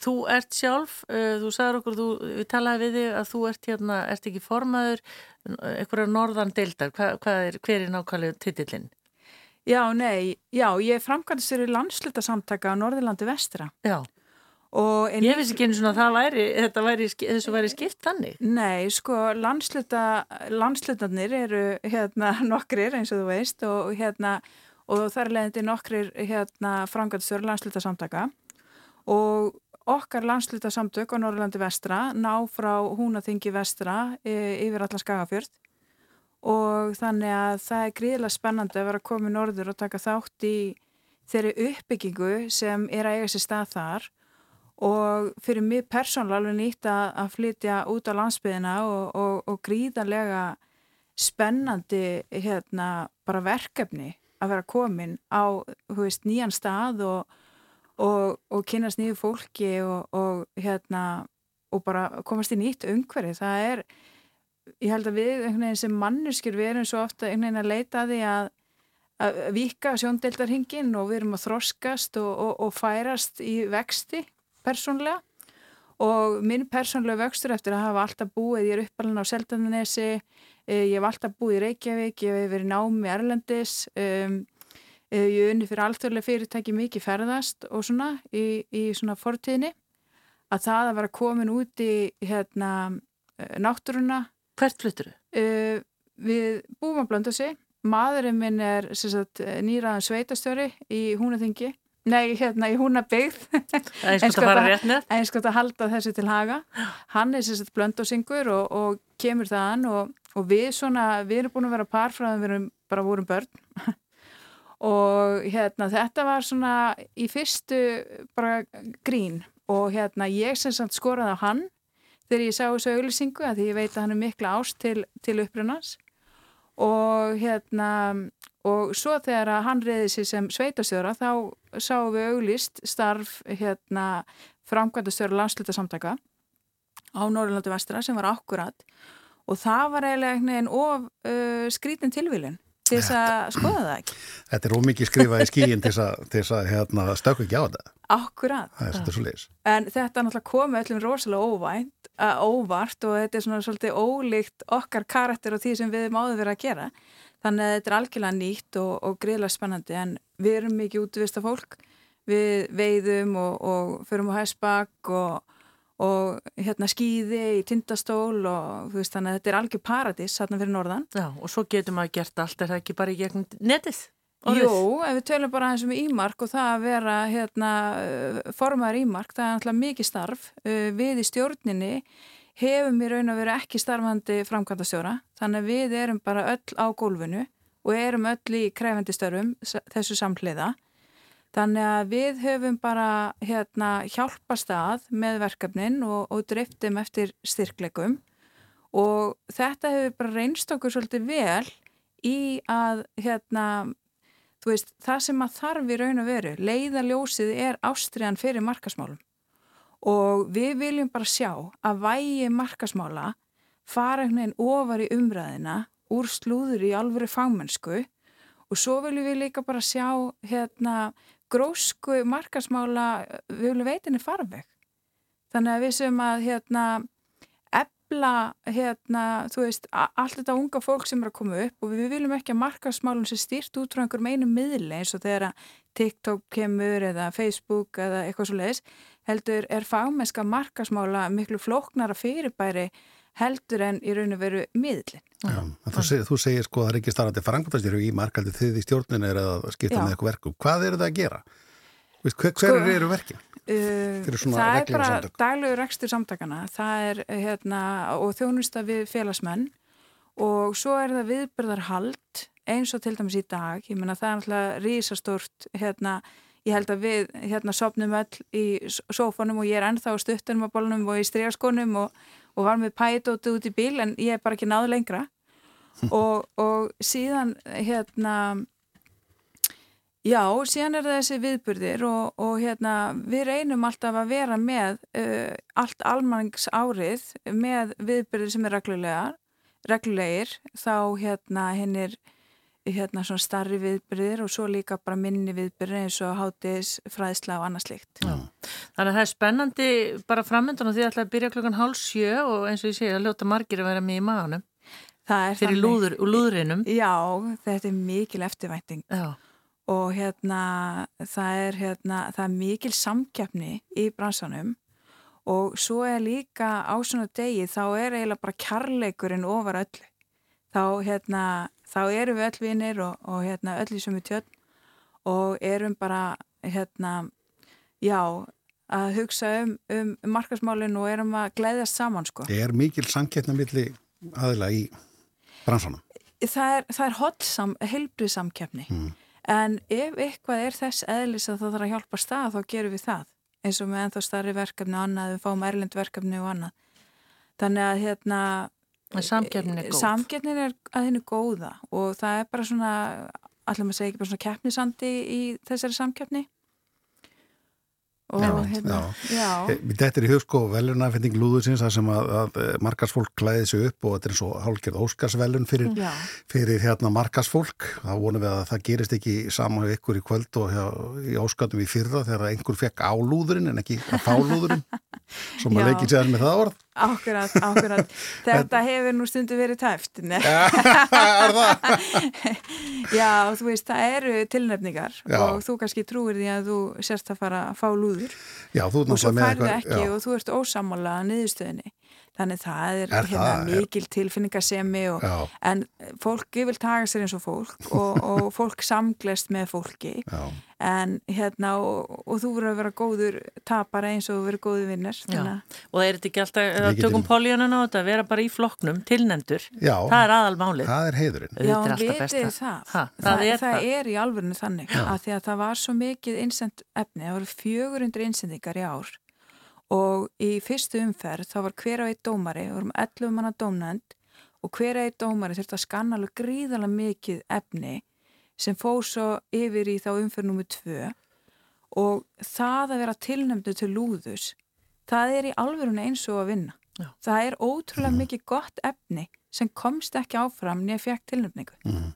Þú ert sjálf, uh, þú sagður okkur, þú, við talaði við þig að þú ert hérna, ert ekki formaður, einhverja norðan deildar, Hva, er, hver er nákvæmlega titillinn? Já, nei, já, ég er framkvæmstur í landslutasamtaka á Norðurlandi vestra. Já, ég vissi ekki eins og það væri, þetta væri, þessu væri skipt þannig. Nei, sko, landsluta, landslutarnir eru hérna nokkrir eins og þú veist og hérna og það er leiðandi nokkrir hérna framkvæmstur landslutasamtaka og okkar landslutasamtök á Norrlandi vestra ná frá Húnaþingi vestra e, yfir alla Skagafjörð. Og þannig að það er gríðilega spennandi að vera komið norður og taka þátt í þeirri uppbyggingu sem er að eiga sér stað þar. Og fyrir mig persónulega alveg nýtt að, að flytja út á landsbyðina og, og, og gríðarlega spennandi hérna verkefni að vera komin á veist, nýjan stað og, og, og kynast nýju fólki og, og hérna og bara komast í nýtt umhverfi. Það er, ég held að við einhvern veginn sem manneskjur við erum svo ofta einhvern veginn að leita að því að að vika sjóndeldarhingin og við erum að þroskast og, og, og færast í vexti persónlega og minn persónlega vöxtur eftir að hafa alltaf búið, ég er uppalinn á Seldanesi, ég hef alltaf búið í Reykjavík, ég hef verið námi Erlendis, um, eh, ég hef unni fyrir alþjóðlega fyrirtæki mikið ferðast og svona í, í svona fortíðinni, að það að vera komin út í hérna, eh, náttúruna, Hvert fluttur þau? uh, við búum að blönda sig, maðurinn minn er sagt, nýraðan sveitastjóri í Húnaþingi, nei hérna í er sko sko að fara það- rétt með. eins gott að halda þessu til haga. Hann er sérstætt blöndósingur og, og kemur þaðan og, og við svona við erum búin að vera par frá að við erum bara vorum börn og hérna þetta var svona í fyrstu bara grín. Og hérna ég sem sagt skoraði á hann þegar ég sá þessu auðlisingu að því ég veit að hann er mikla ást til, til upprunnas og hérna og svo þegar að hann reyði sér sem sveitastjóra þá sáum við auðlist starf hérna framkvæmdastjóra landslutasamtaka á Norrlandi vestra sem var akkurat. Og það var eiginlega veginn of uh, skrítin tilvílinn til þess að skoða það ekki. Þetta er ómikið skrifað í skíin til þess að hérna, stökku ekki á þetta. Akkurat. Það er svolítið svo leiðis. En þetta náttúrulega komið öllum rosalega óvænt, óvart og þetta er svona svolítið ólíkt okkar karakter og því sem við erum áður verið að gera. Þannig að þetta er algjörlega nýtt og, og greiðlega spennandi en við erum mikið útvista fólk. Við veiðum og, og förum á hæsbakk og og hérna skýði í tindastól og þú veist þannig að þetta er algjör paradís hérna fyrir norðan. Já og svo getur maður gert allt, er það ekki bara í gegnum netið? Orðið? Jú, ef við tölum bara eins og með ímark og það að vera hérna formaður ímark, það er alltaf mikið starf. Við í stjórninni hefum í raun og veru ekki starfandi framkvæmdastjóra, þannig að við erum bara öll á gólfinu og erum öll í krefendi störfum þessu samhliða Þannig að við höfum bara hérna, hjálpast að með verkefnin og, og driftum eftir styrklegum og þetta hefur bara reynst okkur svolítið vel í að hérna, veist, það sem að þarf í raun og veru, leiðaljósið er ástriðan fyrir markasmálum og við viljum bara sjá að vægi markasmála fara einhvern veginn ofar í umræðina úr slúður í alvöru fagmennsku. Og svo viljum við líka bara sjá hérna grósku markasmála við viljum veitinni farveg. Þannig að við sem að hérna ebla hérna veist allt þetta unga fólk sem er að koma upp og við viljum ekki að markasmálun sé stýrt út frá einhverjum einu miðli eins og þegar TikTok kemur eða Facebook eða eitthvað svo leiðis heldur er fagmennska markasmála miklu flóknara fyrirbæri heldur en í raun og veru miðlin. Já, þú segir, þú segir sko að það er ekki starfandi frangvöldastýru í markaldi þið í stjórninu er að skipta Já. með eitthvað verku. Hvað eru það að gera? Hver hver sko, eru verkið? Uh, það er bara daglegur ekstur samtakana. Það er hérna og þjónusta við félagsmenn og svo er það viðbyrðarhald eins og til dæmis í dag. Ég menna það er náttúrulega rísastórt hérna Ég held að við hérna sopnum öll í sófanum og ég er ennþá stuttunum á bólunum og í stríaskonum og og var með pætóti út í bíl en ég hef bara ekki náðu lengra. Og, og síðan hérna já, síðan er það þessi viðburðir og, og hérna við reynum alltaf að vera með uh, allt almanings árið með viðburðir sem er reglulegar reglulegir. Þá hérna hinn er hérna svona starri viðbyrðir og svo líka bara minni viðbyrðir eins og hátis, fræðsla og annað slikt. Já. Þannig að það er spennandi bara framöndan og því ætlaði að byrja klokkan hálf sjö og eins og ég segja að ljóta margir að vera með í maðunum. Það er Fyrir lúður, lúðurinnum. Já, þetta er mikil eftirvænting Já. og hérna það er, hérna, það er mikil samkjafni í bransanum og svo er líka á svona degi þá er eiginlega bara kærleikurinn ofar öllu. Þá hérna þá erum við öll vinnir og, og hérna, öll í sumu tjörn og erum bara hérna, já, að hugsa um, um markasmálinn og erum að gleyðast saman sko. Er mikil samkettna milli aðila í bransanum? Það er, er hotsam, heilbrið samkeppni mm. en ef eitthvað er þess eðlis að það þarf að hjálpa stað þá gerum við það eins og með ennþá starri verkefni og annað, við fáum erlend verkefni og annað þannig að hérna Samgefnin er góð. Samgefnin er að henni góða og það er bara svona, allir maður segja ekki bara svona keppnisandi í þessari samgefni. Og, já, hérna, já. Já. Þetta er í hugsko velunafending lúðusins þar sem að, að markarsfólk klæði sig upp og þetta er svo hálfgerð óskarsvelun fyrir, fyrir hérna markarsfólk þá vonum við að það gerist ekki saman ykkur í kvöld og hjá, í óskatum í fyrra þegar einhver fekk álúðurinn en ekki að fá lúðurinn Svo maður leikir sér með það orð. Akkurat, akkurat. Þetta hefur nú stundu verið tæft. er það? Já, þú veist, það eru tilnefningar já. og þú kannski trúir því að þú sérst að fara að fá lúður. Já, þú og svo færðu ekki já. og þú ert ósamála að niðurstöðinni. Þannig það er, er hérna það? mikil tilfinningasemi og, en fólki vil taka sér eins og fólk og, og fólk samglest með fólki. Já. En hérna og, og þú verður að vera góður tapara eins og þú verður góður vinnir og það er þetta ekki alltaf, eða tökum poljónan á þetta að vera bara í flokknum, tilnendur Já, það er aðalmálið. Það er heiðurinn. Já, er besta. það. Ha, það, það er það. það. er í alvörinu þannig að því að það var svo mikið innsend efni, það voru 400 innsendingar í ár. Og í fyrstu umferð þá var hver og einn dómari, við vorum 11 manna dómnend og hver og einn dómari þurfti að skanna alveg gríðalega mikið efni sem fóð svo yfir í þá umferð nummið 2 og það að vera tilnæmdu til lúðus, það er í alvörinu eins og að vinna. Já. Það er ótrúlega mikið gott efni sem komst ekki áfram nýja fekk tilnæmningu. Fáum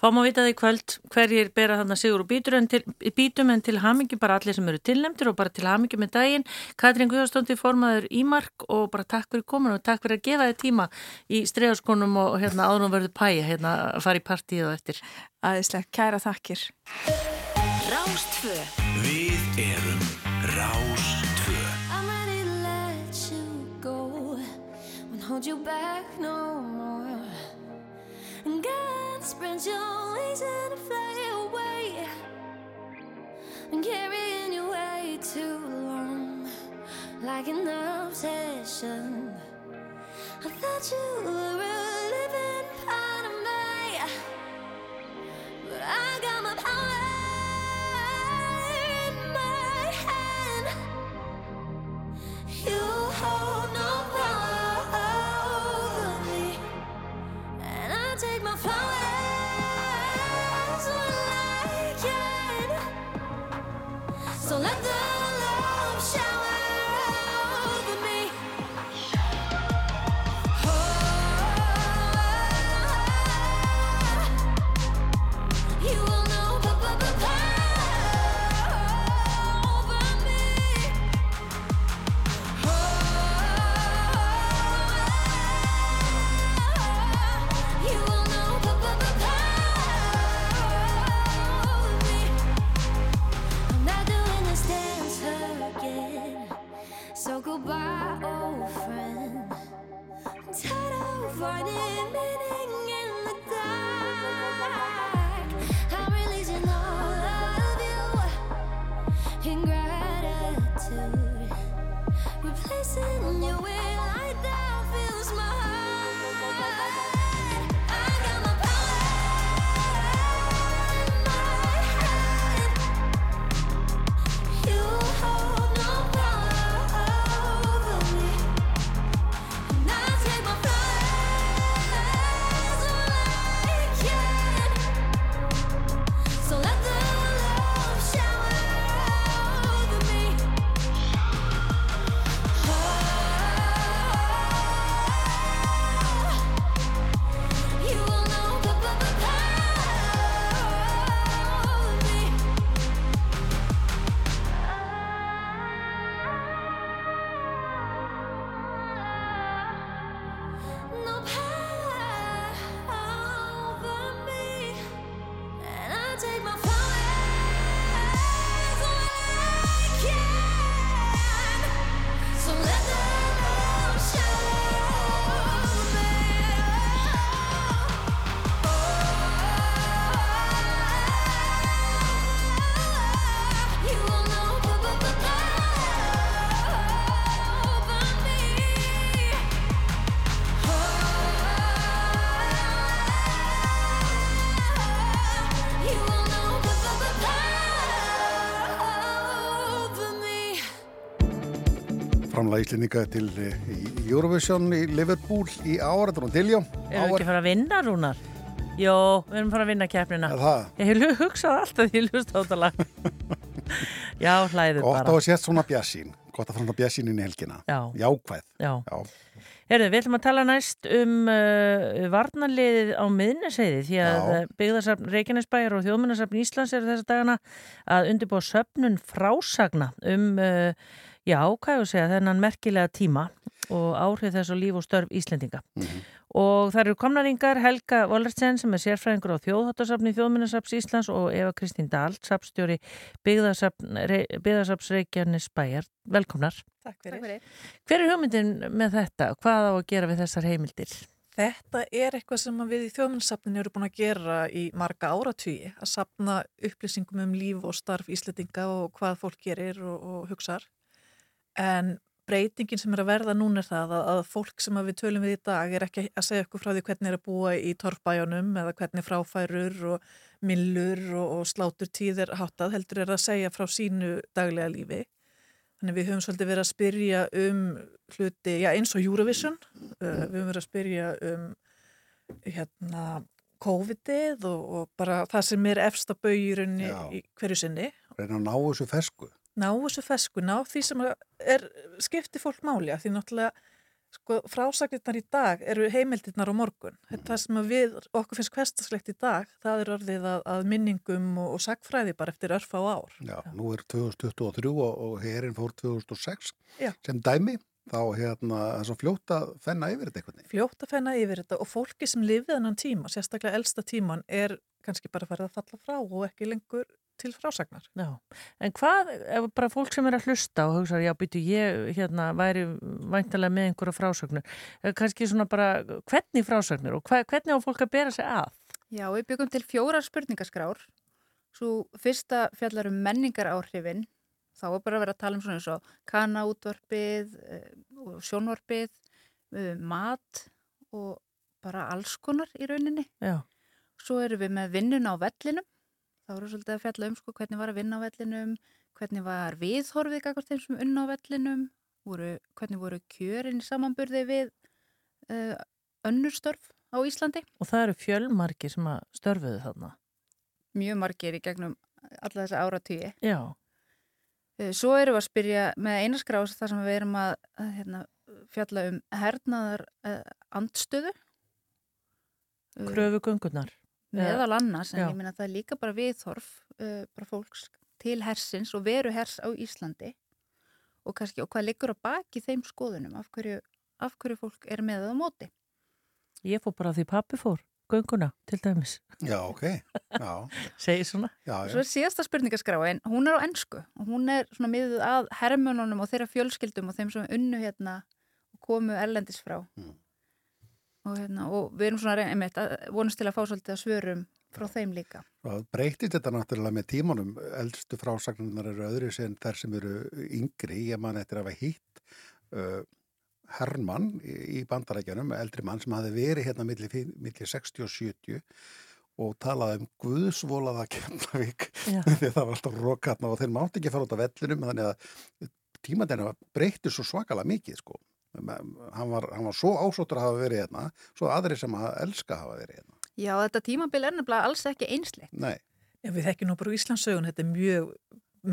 að vita því kvöld hverjir bera þarna sigur og bítur en til, bítum en til hamingi bara allir sem eru tilnæmdir og bara til hamingi með daginn. Katrín Guðarstóndi formaður Ímark og bara takk fyrir komin og takk fyrir að gefa þið tíma í stregaskonum og hérna árum verður pæja hérna að fara í partíð og eftir. Aðeinslegt, kæra þakkir. Rástfö Við erum Rástvö I'm ready to let you go Won't hold you back no more And God spread your wings and fly away. And carrying you way too long Like an obsession. I thought you were a living part of me But I got my power in my hand. You hold Íslendinga til eh, Eurovision í Liverpool í ár, þetta hún Diljó. Erum við ekki að fara að vinna, Rúnar? Jó, við erum að fara að vinna keppnina. Ég hef hugsað alltaf því hlust á þetta lag. Já, hlæðu gott að bara. hafa sett svona bjassín. Gott að framlega bjassín inn í helgina. Já. Jákvæð. Já. Já. Herðu, við ætlum að tala næst um uh, varnarliðið á miðneseiði því að Já. uh, byggðarsafn Reykjanesbæjar og þjóðmunnarsafn Íslands eru þessa dagana að undirbúa söfnun frásagna um, uh, já, hvað ég að segja, þennan merkilega tíma og áhrif þess á líf og störf Íslendinga. Og það eru komnaringar Helga Wallertsen sem er sérfræðingur á þjóðháttasafni Þjóðmunnarsafns Íslands og Eva Kristín Dahl, safnstjóri byggðarsafns Reykjanesbæjar. Velkomnar. Takk fyrir. Hver er hugmyndin með þetta? Hvað á að gera við þessar heimildir? Þetta er eitthvað sem við í þjóðmunnsafninu eru búin að gera í marga áratvíi, að sapna upplýsingum um líf og starf íslitinga og hvað fólk gerir og, og hugsar. En breytingin sem er að verða núna er það að, að fólk sem við tölum við í dag er ekki að segja okkur frá því hvernig er að búa í torfbæjónum eða hvernig fráfærur og millur og, og slátur tíðir háttað heldur er að segja frá sínu daglega lífi. Þannig við höfum svolítið verið að spyrja um hluti, já eins og Eurovision, uh, við höfum verið að spyrja um hérna COVID-ið og, og bara það sem er efsta bauðjurunni í hverju sinni. Reyna að ná þessu fesku. Ná þessu fesku, ná því sem er skipti fólk máli að því náttúrulega sko, frásagnirnar í dag eru heimildirnar á morgun. Mm. Það sem við, okkur finnst hverstaslegt í dag, það er orðið að, að minningum og, og sagfræði bara eftir örfa á ár. Já, nú er 2023 og, og herin fór 2006 Já. sem dæmi. Þá hérna, það er svo fljótt að fenna yfir þetta eitthvað. Fljótt að fenna yfir þetta og fólki sem lifið annan tíma, sérstaklega elsta tíman, er kannski bara farið að falla frá og ekki lengur til frásagnar. Já, en hvað, ef bara fólk sem er að hlusta og hugsa, já, byrju, ég hérna væri væntalega með einhverja frásagnur, kannski svona bara, hvernig frásagnur og hva, hvernig á fólk að bera sig að? Já, við byggum til fjóra spurningaskrár, svo fyrsta fjallar um menningar áhrifin, þá er bara að vera að tala um svona eins og kanaútvarpið og sjónvarpið, mat og bara alls konar í rauninni. Já. Svo erum við með vinnun á vellinum, þá eru svolítið að fjalla um sko hvernig var að vinna á vellinum, hvernig var viðhorfið kakar þeim sem unna á vellinum, voru, hvernig voru kjörin samanburði við uh, önnurstörf á Íslandi. Og það eru fjölmarki sem að störfuðu þarna? Mjög margir í gegnum alla þessa áratýi. Já. Svo erum við að spyrja með einaskrás þar sem við erum að, að hérna, fjalla um hernaðar uh, andstöðu. Kröfugöngunar. Meðal annars, en Já. ég minna að það er líka bara viðhorf uh, bara fólks til hersins og veru hers á Íslandi og, kannski, og hvað liggur á baki þeim skoðunum af hverju, af hverju fólk er með það á móti. Ég fór bara því pappi fór gönguna til dæmis. Já, ok. Já. Segir svona. Já, já. Svo er síðasta spurningaskráin, hún er á ennsku og hún er svona miðuð að hermununum og þeirra fjölskyldum og þeim sem unnu hérna og komu erlendis frá. Mm. Og, hérna, og við erum svona einmitt að vonast til að fá svolítið að svörum frá þeim líka. Og breytist þetta náttúrulega með tímanum. Eldstu frásagnar eru öðru sem þær sem eru yngri. Ég man eftir að hafa hýtt uh, Hermann í bandarækjanum, eldri mann sem hafi verið hérna millir, millir 60 og 70 og talaði um Guðsvolaða Keflavík því það var alltaf rókatna og þeir mátti ekki fara út af vellinum þannig að tímaðina breytti svo svakalega mikið sko. Hann var, hann var svo ásóttur að hafa verið hérna, svo aðri sem að elska að hafa verið hérna. Já, þetta tímabil er nefnilega alls ekki einsleitt. Nei. Já, við þekkjum nú bara Íslandsögun, þetta er mjög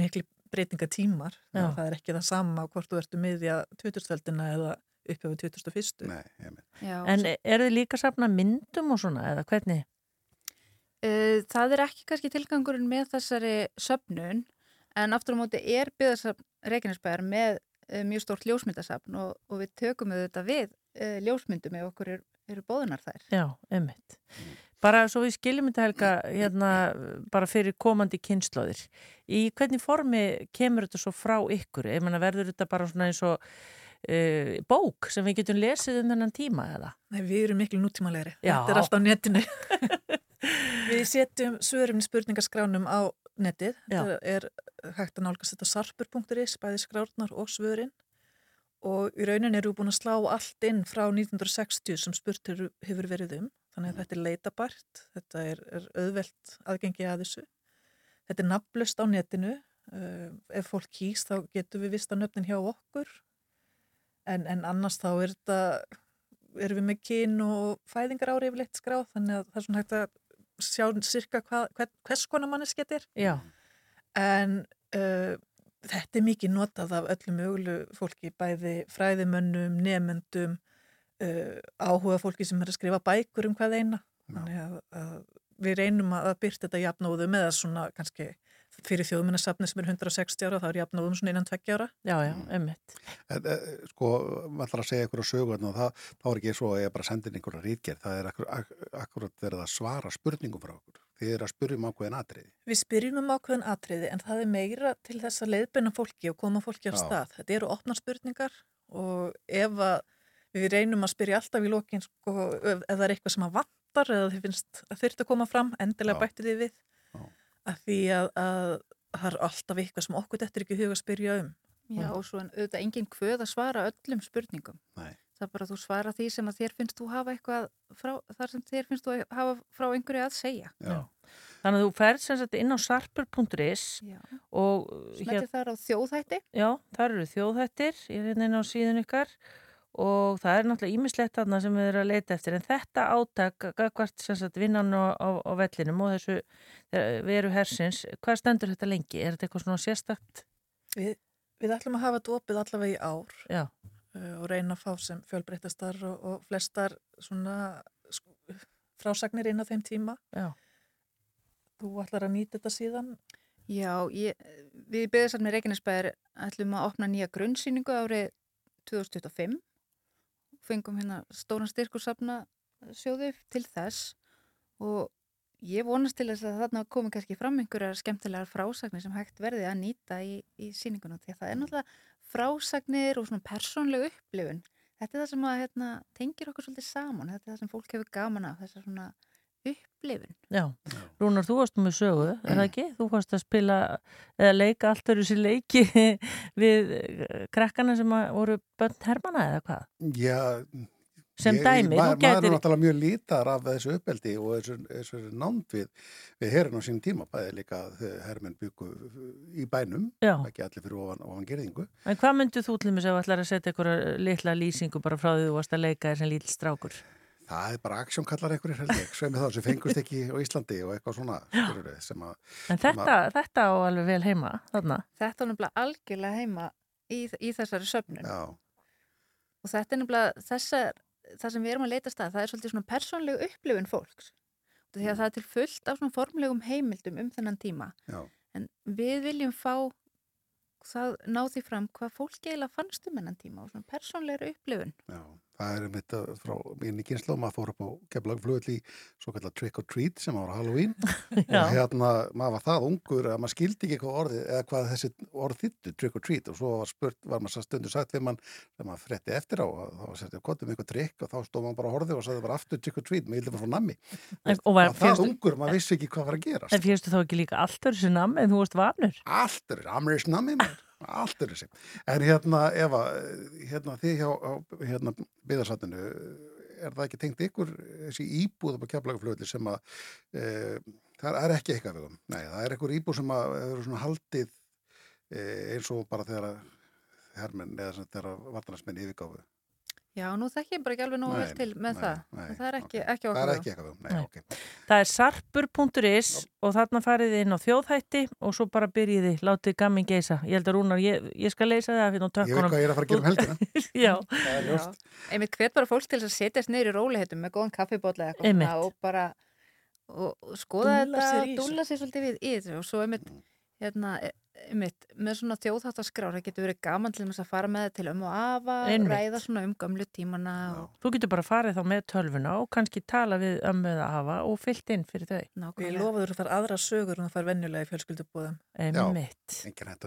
miklu breytinga tímar. Það er ekki það sama hvort þú ertu miðja 2000-veldina eða upphefðu 2001. Nei, ég mynd. En er þið líka safna myndum og svona, eða hvernig? Það er ekki kannski tilgangurinn með þessari söpnun, en aftur á móti er byggðarsafn Reykjanesbæðar með mjög stórt ljósmyndasafn og, og við tökum þetta við uh, ljósmyndum ef okkur eru, eru bóðunar þær. Já, ummitt. Bara svo við skiljum þetta helga hérna bara fyrir komandi kynnslóðir. Í hvernig formi kemur þetta svo frá ykkur? Ég menna verður þetta bara svona eins og uh, bók sem við getum lesið um þennan tíma eða? Nei, við erum miklu nútímalegri. Þetta er alltaf á netinu. við setjum svörum spurningaskránum á netið. Þetta er hægt að nálgast þetta sarpur.is, bæði skrárnar og svörin og í rauninni eru við búin að slá allt inn frá 1960 sem spurt hefur, verið um. Þannig að þetta er leitabært, þetta er, er auðvelt aðgengi að þessu. Þetta er nafnlust á netinu. Uh, ef fólk kýst þá getur við vista nöfnin hjá okkur en, en annars þá er þetta, erum við með kyn og fæðingar ári yfirleitt skráð þannig að það er svona hægt að sjá cirka hvað, hver, hvers konar mannes getur. Já. En uh, þetta er mikið notað af öllum mögulegu fólki, bæði fræðimönnum, nefendum, uh, áhuga fólki sem er að skrifa bækur um hvað eina. Þannig að, að við reynum að byrta þetta jafnóðu með að svona kannski fyrir þjóðminnarsafni sem er 160 ára, þá er jafnóðum svona innan 20 ára. Já, já, ummitt. En, eh, sko, maður ætlar að segja ykkur á sögur og það, þá er ekki svo að ég bara sendi inn einhverja rítgerð, það er akkur, ak akkurat verið að svara spurningum frá okkur. Þið er að spyrjum ákveðin atriði. Við spyrjum um ákveðin atriði en það er meira til þess að leiðbenna fólki og koma fólki á Já. stað. Þetta eru opna spurningar og ef að við reynum að spyrja alltaf í lokin sko, ef, ef það er eitthvað sem að vantar eða þið finnst að þurft að koma fram endilega Já. bætti þið við að því að, að það er alltaf eitthvað sem okkur þetta er ekki huga að spyrja um Já, og svo en auðvitað engin kvöð að svara öllum spurningum. Nei. Það er bara að þú svara því sem að þér finnst þú hafa eitthvað frá, þar sem þér finnst þú hafa frá einhverju að segja. Já. Þannig að þú ferð sem sagt inn á sarpur.is og Smetti þar á þjóðhætti. Já, þar eru þjóðhættir, ég er hérna inn á síðun ykkar og það er náttúrulega ímislegt þarna sem við erum að leita eftir en þetta átak, hvert sem sagt vinnan á, á, á vellinum og þessu eh, veru hersins, hvað stendur þetta lengi? Er þetta eitthvað svona sérstakt? Við, við ætlum að hafa þetta opið allavega í ár Já. uh, og reyna að fá sem fjölbreytastar og, og flestar svona sk- frásagnir inn á þeim tíma. Já. Þú ætlar að nýta þetta síðan? Já, ég, við byggðisarmi Reykjanesbæðir ætlum að opna nýja grunnsýningu árið 2025. Fengum hérna stóran styrkursafna sjóðu til þess og ég vonast til þess að þarna komi kannski fram einhverjar skemmtilegar frásagnir sem hægt verði að nýta í, í sýningunum því að það er náttúrulega frásagnir og svona persónleg upplifun. Þetta er það sem að hérna, tengir okkur svolítið saman, þetta er það sem fólk hefur gaman af, þessar svona upplifun. Já, Rúnar, þú varst með sögu, er það ekki? Þú varst að spila eða leika allt öru sér leiki við eh, krakkana sem að voru bönn hermana eða hvað? Já, Sem ég- dæmi, ma þú maður gætir- er náttúrulega mjög lítar af þessu uppeldi og þessu, þessu nánd við, við herin á sín tíma, bæði líka þegar hermenn byggu í bænum, Já. ekki allir fyrir ofan, ofan gerðingu. En hvað myndið þú til mig sem ætlar að setja einhverja litla lýsingu bara frá því þú varst að leika þér sem lítill strákur? Það er bara aksjón kallar einhverjir held ég, sveimi þá sem fengust ekki á Íslandi og eitthvað svona skilurðu, sem að En þetta, þetta á alveg vel heima, þarna. Þetta er nefnilega algjörlega heima í, í þessari söfnun. Já. Og þetta er nefnilega þessar, það sem við erum að leita stað, það er svolítið svona persónlegu upplifun fólks. Því Mm. að það er til fullt af svona formlegum heimildum um þennan tíma. Já. En við viljum fá það ná því fram hvað fólk eiginlega fannst um þennan tíma og svona persónlegur upplifun. Já, það er mitt frá minni kynslu og maður fór upp á keflagflugall í svo kallar trick or treat sem var á Halloween. Og hérna maður var það ungur að maður skildi ekki hvað orðið eða hvað þessi orð þittu trick or treat. Og svo var spurt, var maður stundu sagt við mann þegar maður fretti eftir á þá sett hvað um eitthvað trikk og þá stóð maður bara að horfið og sagði bara aftur trick or treat, hildi bara frá nammi. Og það ungur, maður vissi ekki hvað var að gerast. En fyrstu þá ekki líka allt öru sér namn en þú varst vanur? Allt allt er þessi en hérna Eva, hérna þið hjá hérna, byðarsatinu er það ekki tengt ykkur þessi íbúð á keflagaflöðli sem að e, það er ekki eitthvað við um nei, það er eitthvað íbúð sem að eru svona haldið e, eins og bara þegar að hermenn eða þegar vartanarsmenn yfirgáfu Já, nú þekki ég bara ekki alveg nógu vel til með nei, það. nei, það er ekki, ekki það okkur. er ekki eitthvað um, nei, Nei. ok Það er sarpur.is og þarna farið þið inn á þjóðhætti og svo bara byrjiði, látið gamin geisa. Ég held að Rúnar, ég, ég skal leysa það fyrir á ég veit tökkunum. hvað ég er að fara að gera um helgina Já, það er ljóst Einmitt hvet bara fólk til þess að setjast neyri í rólihetum með góðan kaffibólla eitthvað Einmitt. svona og bara og, skoða í þetta, dúlla sér svolítið við í þessu og svo einmitt, hérna, einmitt með svona þjóðháttaskrár, það getur verið gaman til þess að fara með það til um og afa, Einmitt. ræða svona um gamlu tímana og þú getur bara farið þá með tölvuna og kannski tala við ömmu eða hafa og fyllt inn fyrir þau. Nákvæmlega. lofaður þar aðra sögur en það fær venjulega í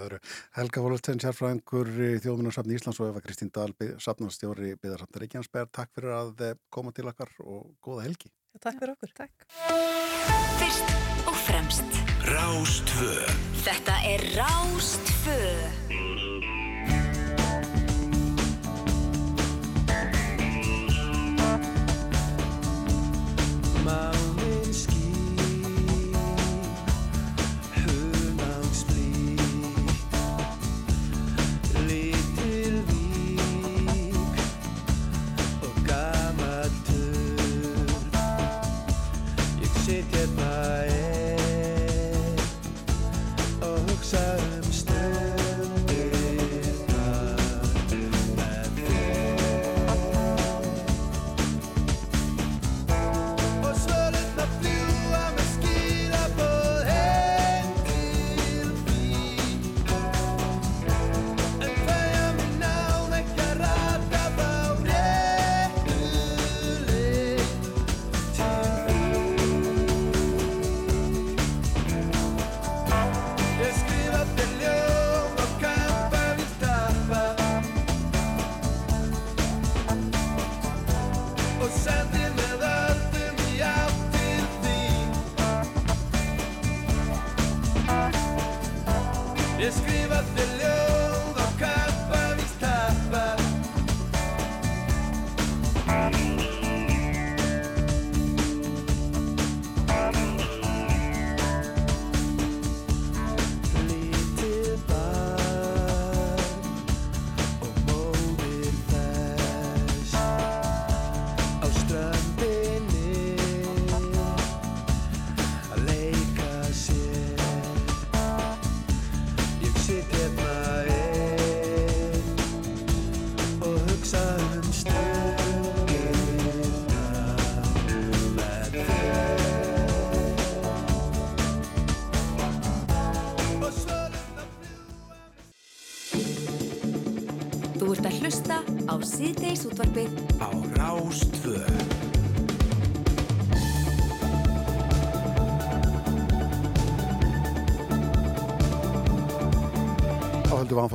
öðru. Helga Volstein, sérfræðingur í Þjóðminnarsafni Íslands og Eva Kristín Dahl, safnastjóri Byðarsafni Reykjanesberg. Takk fyrir að eh, koma til okkar og góða helgi. Takk fyrir okkur. Takk. Rástvö Þetta er Rástfö sense.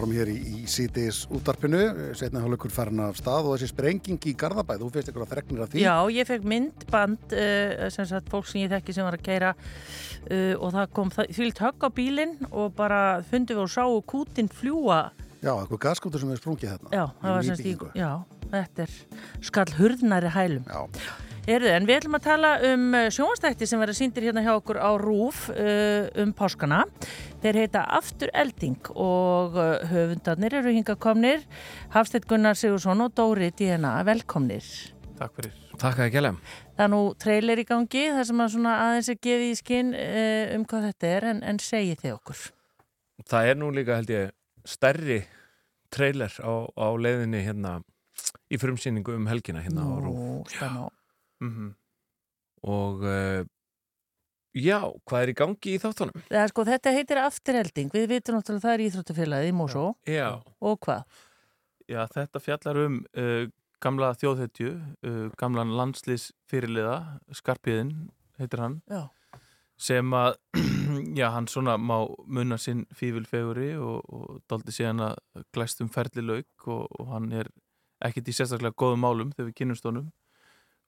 Áfram hér í, í síðdeis útvarpinu, setna hálfleikur farin af stað og þessi sprenging í Garðabæð, þú finnst eitthvað fregnir af því? Já, ég fekk myndband uh, sem sagt fólk sem ég þekki sem var að keira uh, og það kom fylgt högg á bílinn og bara fundum við og sáu kútin fljúa Já, eitthvað gaskóttur sem er sprungið hérna. Já, það var í, nýbyggingu. já, þetta er skall hurðnari hælum. Já. Erðu, en við ætlum að tala um sjónastætti sem verður síndir hérna hjá okkur á RÚF uh, um páskana. Þeir heita Aftur Elding og uh, höfundarnir eru hinga komnir. Hafstedt Gunnar Sigursson og Dóri DNA, velkomnir. Takk fyrir. Takk að ekki alveg. Það er nú trailer í gangi þar sem að svona aðeins er gefið í skinn uh, um hvað þetta er en, en segi þið okkur. Það er nú líka held ég stærri trailer á, á leiðinni hérna í frumsýningu um helgina hérna á Rúf. Nú, spennu. Mm Og uh, já, hvað er í gangi í þáttunum? Það er sko, þetta heitir Afturelding. Við vitum náttúrulega að það er Íþróttafélagið í Mosó. Já. Og hvað? Já, þetta fjallar um uh, gamla þjóðhetju, uh, gamlan landslýs fyrirliða, Skarpiðin heitir hann, Já. sem að, já, hann svona má munna sinn fífilfeguri og, og daldi síðan að glæstum ferli lauk og, og hann er ekkit í sérstaklega góðum málum þegar við kynnumst honum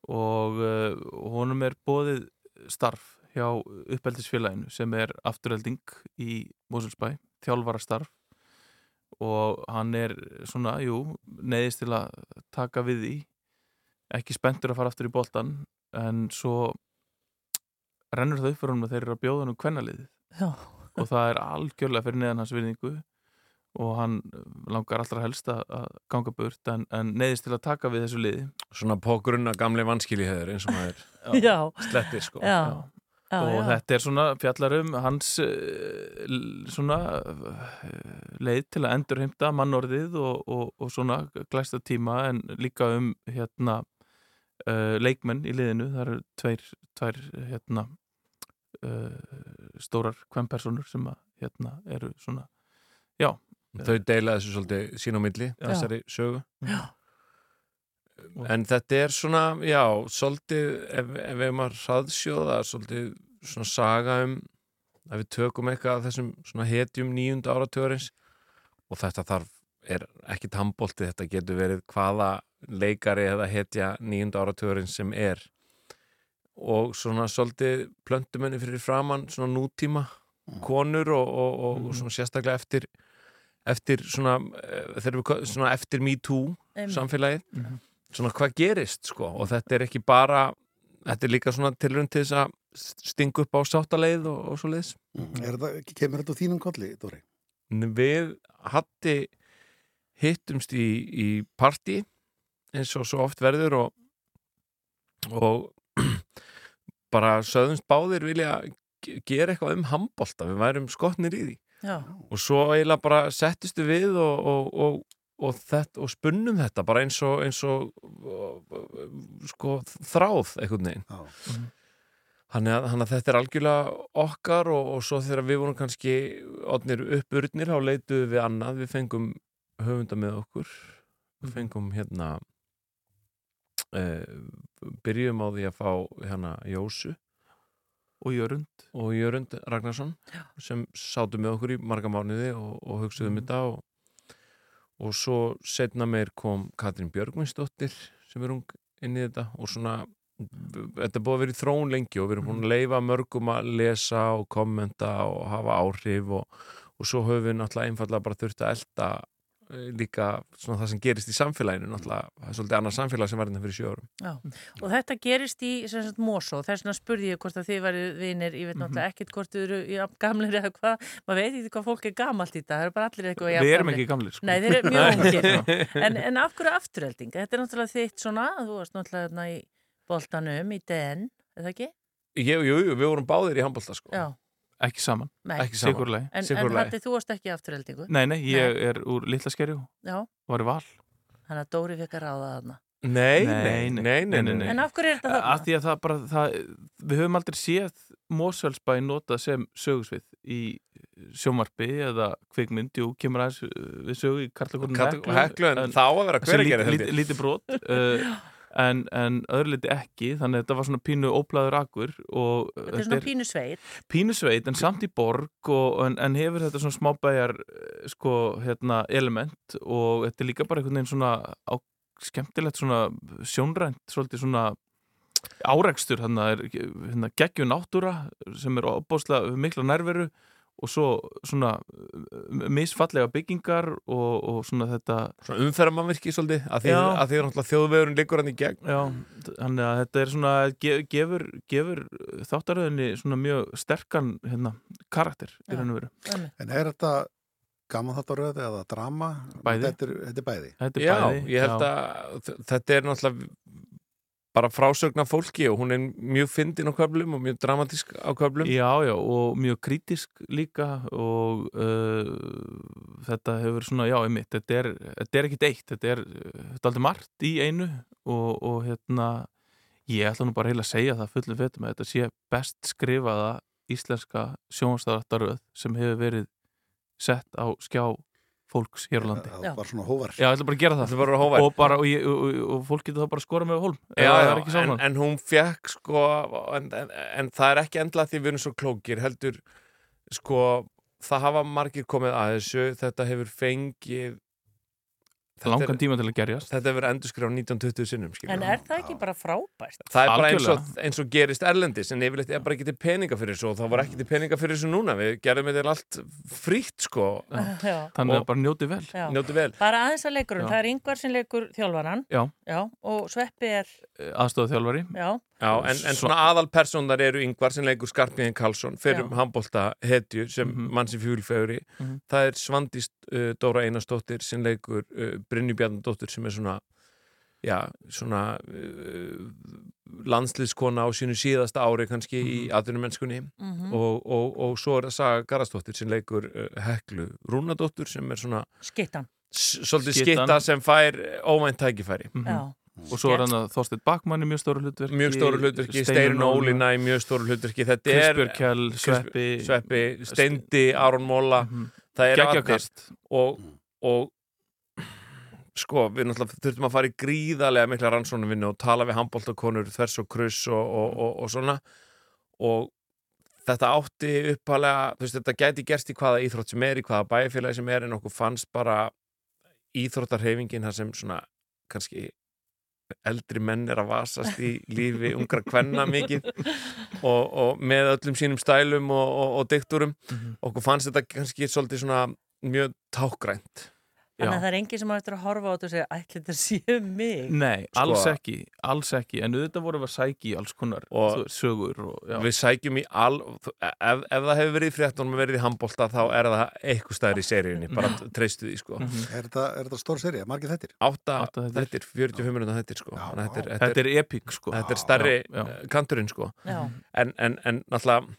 og uh, honum er bóðið starf hjá uppeldisfélaginu sem er afturhelding í Moselsbæ, þjálfara starf og hann er svona, jú, neðist til að taka við því. Ekki spenntur að fara aftur í boltan en svo rennur það upp fyrir honum að þeir eru að bjóða hann um kvennaliðið og það er algjörlega fyrir neðan hans virðingu og hann langar allra helst að ganga burt en, en neðist til að taka við þessu liði Svona pógrunna gamli vanskili hefur eins og maður Já. slettir sko. Já. Já, og já. þetta er svona fjallar um hans l- svona uh, leið til að endurheimta mannorðið og, og, og svona glæsta tíma en líka um hérna uh, leikmenn í liðinu það eru tveir, tveir hérna uh, stórar kvennpersonur sem að hérna eru svona já Þau deila þessu svolítið sín á milli, þessari sögu. Já. En þetta er svona, já, svolítið, ef, ef við að hraðsjóða, svolítið svona saga um að við tökum eitthvað af þessum svona hetjum nýjunda áratugurins og þetta þarf, er ekki handbólti, þetta getur verið hvaða leikari eða hetja nýjunda áratugurins sem er. Og svona svolítið plöntumenni fyrir framann svona nútíma konur og, og, og, og svona sérstaklega eftir eftir svona, eh, þegar við ko- svona eftir Me Too Einmitt. samfélagið Mhm. svona hvað gerist sko og þetta er ekki bara þetta er líka svona tilrönd til þess að stinga upp á sáttaleið og, og svo leiðis Er þetta, kemur þetta á þínum kolli, Dóri? Við hatti hittumst í, í partí eins og svo oft verður og, og bara söðumst báðir vilja ge- gera eitthvað um handbolta, við værum skotnir í því Já. og svo eiginlega bara settistu við og, og, og, og, þetta, og spunnum þetta bara eins og, eins og sko þráð einhvern veginn. Þannig að, þannig að þetta er algjörlega okkar og, og svo þegar við vorum kannski odnir uppurnir þá leituðum við annað, við fengum höfunda með okkur. Við fengum hérna uh, byrjum á því að fá hérna Jósu og Jörund. Og Jörund Ragnarsson Já. sem sátu með okkur í marga mánuði og, og hugsaðum þetta og, og svo setna meir kom Katrín Björgvinsdóttir sem er ung inn í þetta og svona þetta búið að vera í þróun lengi og við erum búin að leifa mörgum að lesa og kommenta og hafa áhrif og, og svo höfum við náttúrulega einfallega bara þurft að elda líka svona það sem gerist í samfélaginu náttúrulega, það er svolítið annað samfélag sem var hérna fyrir sjö árum Já, og þetta gerist í sem sagt Mosó, þess vegna spurði ég hvort að þið varu vinir, ég veit náttúrulega ekkert hvort þið eru jafn gamlir eða hvað, maður veit ekki hvað fólk er gamalt í þetta, það eru bara allir eitthvað jafn Við erum gamlir. ekki gamlir, sko. Nei, þeir eru mjög ungir en, en af hverju afturhelding? Þetta er náttúrulega þitt svona, þú varst náttúrulega í boltanum, í DN, er það ekki? Jú, jú, jú, við vorum báðir í handbólta sko. Ekki saman, Nei. Ekki saman. Sigurlegi. en, en. Hatti, þú varst ekki afturheldingu? Nei, nei, ég er úr litla skerju Já, var í val þannig að Dóri fekk að ráða þarna. Nei, nei, nei, nei, nei, nei. En af hverju er þetta þarna? Af því að það bara, það, við höfum aldrei séð Mósfellsbæ notað sem sögusvið í sjómarpi eða kvikmynd, jú, kemur aðeins uh, við sögu í Karlakorn Karl- Heklu, en það á að vera Hveragerði, held ég. lítið líti brot uh, en, en öðru liti ekki þannig að þetta var svona pínu óblæður akkur og uh, Þetta er svona pínu sveit. pínu sveit en samt í borg og, en, en hefur þetta svona smábæjar eh, sko, hérna, element og þetta er líka bara einhvern veginn svona á, skemmtilegt svona sjónrænt svolítið svona að er hérna, geggjum náttúra sem er opbóðslega mikla nærveru og svo svona misfallega byggingar og, og svona þetta Svona umferðamannvirki svolítið að því, Já. að því er náttúrulega þjóðvegurinn liggur hann í gegn Já, þannig að þetta er svona ge- gefur, gefur þáttaröðinni svona mjög sterkan hérna, karakter í raun og veru En er þetta gaman þetta röð eða drama? Bæði. Þetta er, þetta er bæði. Þetta Já, ég held að þ- þetta er náttúrulega bara frásögna fólki og hún er mjög fyndin á köflum og mjög dramatísk á köflum. Já, já, og mjög kritisk líka og uh, þetta hefur svona, já, einmitt þetta er, þetta er ekkit eitt, þetta er þetta er aldrei margt í einu og, og hérna, ég ætla nú bara heila að segja það fullum fetum að þetta sé best skrifaða íslenska sjónstæðartaröð sem hefur verið sett á skjá fólks hér á landi. Já. Bara svona hóvar. Já, ég ætla bara að gera það. Bara hóvar. Og, bara, og, ég, og, og, fólk getur það bara að skora með hólm. Já, já, er ekki en, en hún fekk sko en, en, en það er ekki endla því við erum svo klókir heldur sko það hafa margir komið að þessu þetta hefur fengið þetta Langan er- tíma til að gerjast Þetta hefur endurskrifað 1920 sinnum skilur. En er það ekki bara frábært? Það er bara eins og, eins og gerist erlendis en yfirleitt er bara ekki til peninga fyrir þessu og það var ekki til peninga fyrir þessu núna við gerðum þetta allt frítt sko Já. Þannig Og- að bara njóti vel. Já. Njóti vel Bara aðeins að leikurinn, Já. það er yngvar sem leikur þjálfaran Já. og Sveppi er Aðstofað þjálfari. Já, Já, en, en svona aðalpersonar eru yngvar sem leikur Skarpíðin Karlsson fyrir um handbólta hetju sem Mhm. mann sem fjúlfeguri Mhm. það er Svandís uh, Dóra Einarsdóttir sem leikur uh, Brynju Bjarnadóttir sem er svona já, svona uh, landsliðskona á sínu síðasta ári kannski í atvinnumennskunni Mhm. og, og, og svo er það Saga Garastóttir sem leikur uh, Heklu Rúnadóttir sem er svona skittan svolítið skitta sem fær óvænt tækifæri Mhm. Já. Og svo er hann að Þorsteinn Bakmann í mjög stóru hlutverki. mjög stóru hlutverki, Steinun Ólína í mjög stóru hlutverki þetta er Kjell, Sveppi Sveppi, Steindi, Aron Móla Mhm. það er Geggjað allir kast. og, og sko, við náttúrulega þurftum að fara í gríðarlega mikla rannsónavinnu og tala við handbóltakonur þvers og kruss og, og, og, og svona og þetta átti uppalega, þú veist, þetta gæti gerst í hvaða íþrótt sem er, í hvaða bæjarfélagi sem er en okkur fannst bara íþróttarhefingin þar sem svona kannski eldri menn er að vasast í lífi ungra kvenna mikið og, og með öllum sínum stælum og, og, og dikturum. Okkur fannst þetta kannski svolítið svona mjög tákgrænt Þannig að það er enginn sem á eftir að horfa á þetta og segja ætli þetta sé mig Nei, Sko- alls ekki, alls ekki en auðvitað vorum við að sækja í alls konar Og- sögur og, við sækjum í all ef, ef það hefur verið í fréttunum og verið í handbólta þá er það eitthvað stæður í seríunni bara treystu því sko Er þetta, er þetta stór serið? Margir þettir? átta, Átta þættir. þetta er 45 minúta sko að þetta er, Þetta er epík sko þetta er já. já. kanturinn sko Já. en, en, en náttúrulega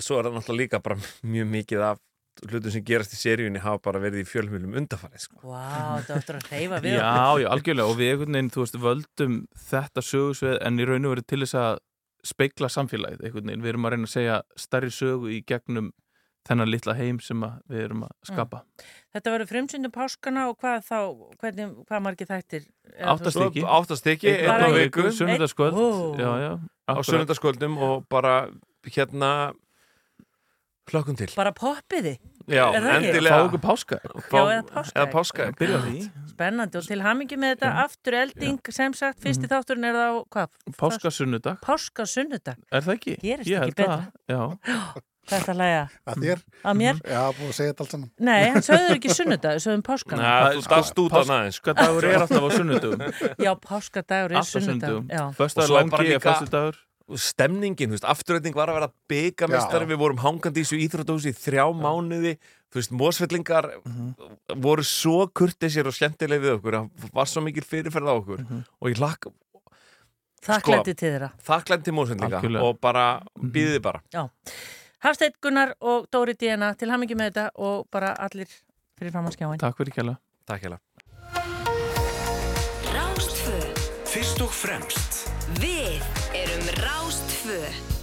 svo er það náttúrulega líka bara mjög mikið af hlutum sem gerast í seríunni hafa bara verið í fjölmjölum undarfarið sko. Vá, þetta áttur að reyfa við Já, já, algjörlega. Og við einhvern veginn, þú veist, völdum þetta sögusveið en í raun og verið til þess að speikla samfélagið einhvern veginn, við erum að reyna að segja stærri sögu í gegnum þennan litla heim sem að við erum að skapa. Þetta verður frumsyndu páskana og hvað þá, hvernig, hvað margir þættir? Áttastykki áttastykki, Einn á viku, á akkurat. sunnundaskvöldum og bara hérna hlökkum til. Bara poppiði Já, Er það Fá okkur páska Já, eða því. Spennandi og til hamingi með þetta. Aftur elding sem sagt, fyrsti Mhm. þátturinn er þá, hvað? Páska sunnudag Páska sunnudag Er það ekki? Gerist Ég ekki betra. það, Já, Hvað þetta læga? Að þér? Að mér? Já, búið að segja þetta allt saman. Nei, hann sögður ekki sunnudag, sögðum páskana. Næ, út af næðin sko. Páskadagur er alltaf á sunnudugum Já, páskadagur er Já, Og svo er bara er líka- stemningin, þú veist, afturrætning var að vera byggamestari, Já. við vorum hangandi í þessu íþróttahúsi í þrjá mánuði, þú veist, mósfellingar voru svo kurtisir og skemmtileg við okkur, það var svo mikil fyrirferð á okkur og ég lakk þakklætti til þeirra. þakklænt til mósfellinga Algjörlega. og bara býðið bara. Hafsteinn Gunnar og Dóri Díana til hamingi með þetta og bara allir fyrir fram á skjáin Takk fyrir kjalla Takk hérlega. Rástfö Fyrst og fremst. Við erum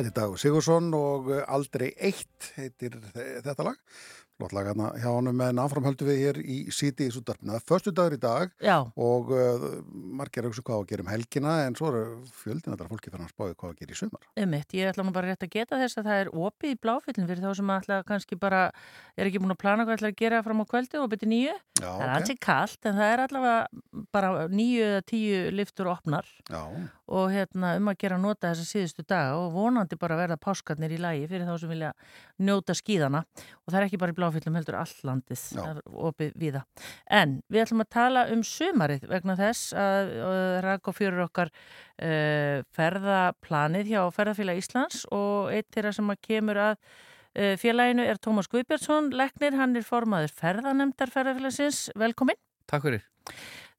Þetta er Dagur Sigursson og uh, Aldrei eitt heitir þe- þetta lag. Lótt lag hérna hjá honum en áfram höldum við hér í síti í súttarpina. Föstu dagur í dag Já. og uh, margir auðvitað hvað að gera um helgina en svo eru fjöldin þetta fólki fyrir að spáði hvað að gera í sumar. Ummitt, ég ætla nú bara rétt að geta þess að það er opið í bláfyllin fyrir þá sem ætla kannski bara, er ekki búin að plana hvað ætla að gera fram á kvöldi og byrja nýju. Já, það er ok. alls ekki kallt en það er allavega bara nýju eða tíu liftur opnar Já. Og hérna um að gera að nota þessa síðustu daga og vonandi bara verða páskarnir í lagi fyrir þá sem vilja njóta skíðana og það er ekki bara í bláfyllum heldur allandið opið viða. En við ætlum að tala um sumarið vegna þess að uh, rak og fjörur okkar uh, ferðaplanið hjá Ferðarfélag Íslands og eitt þeirra sem að kemur að uh, félaginu er Tómas Guðbjörnsson, leknir, hann er formaður ferðanemdar Ferðarfélagsins, velkomin. Takk fyrir.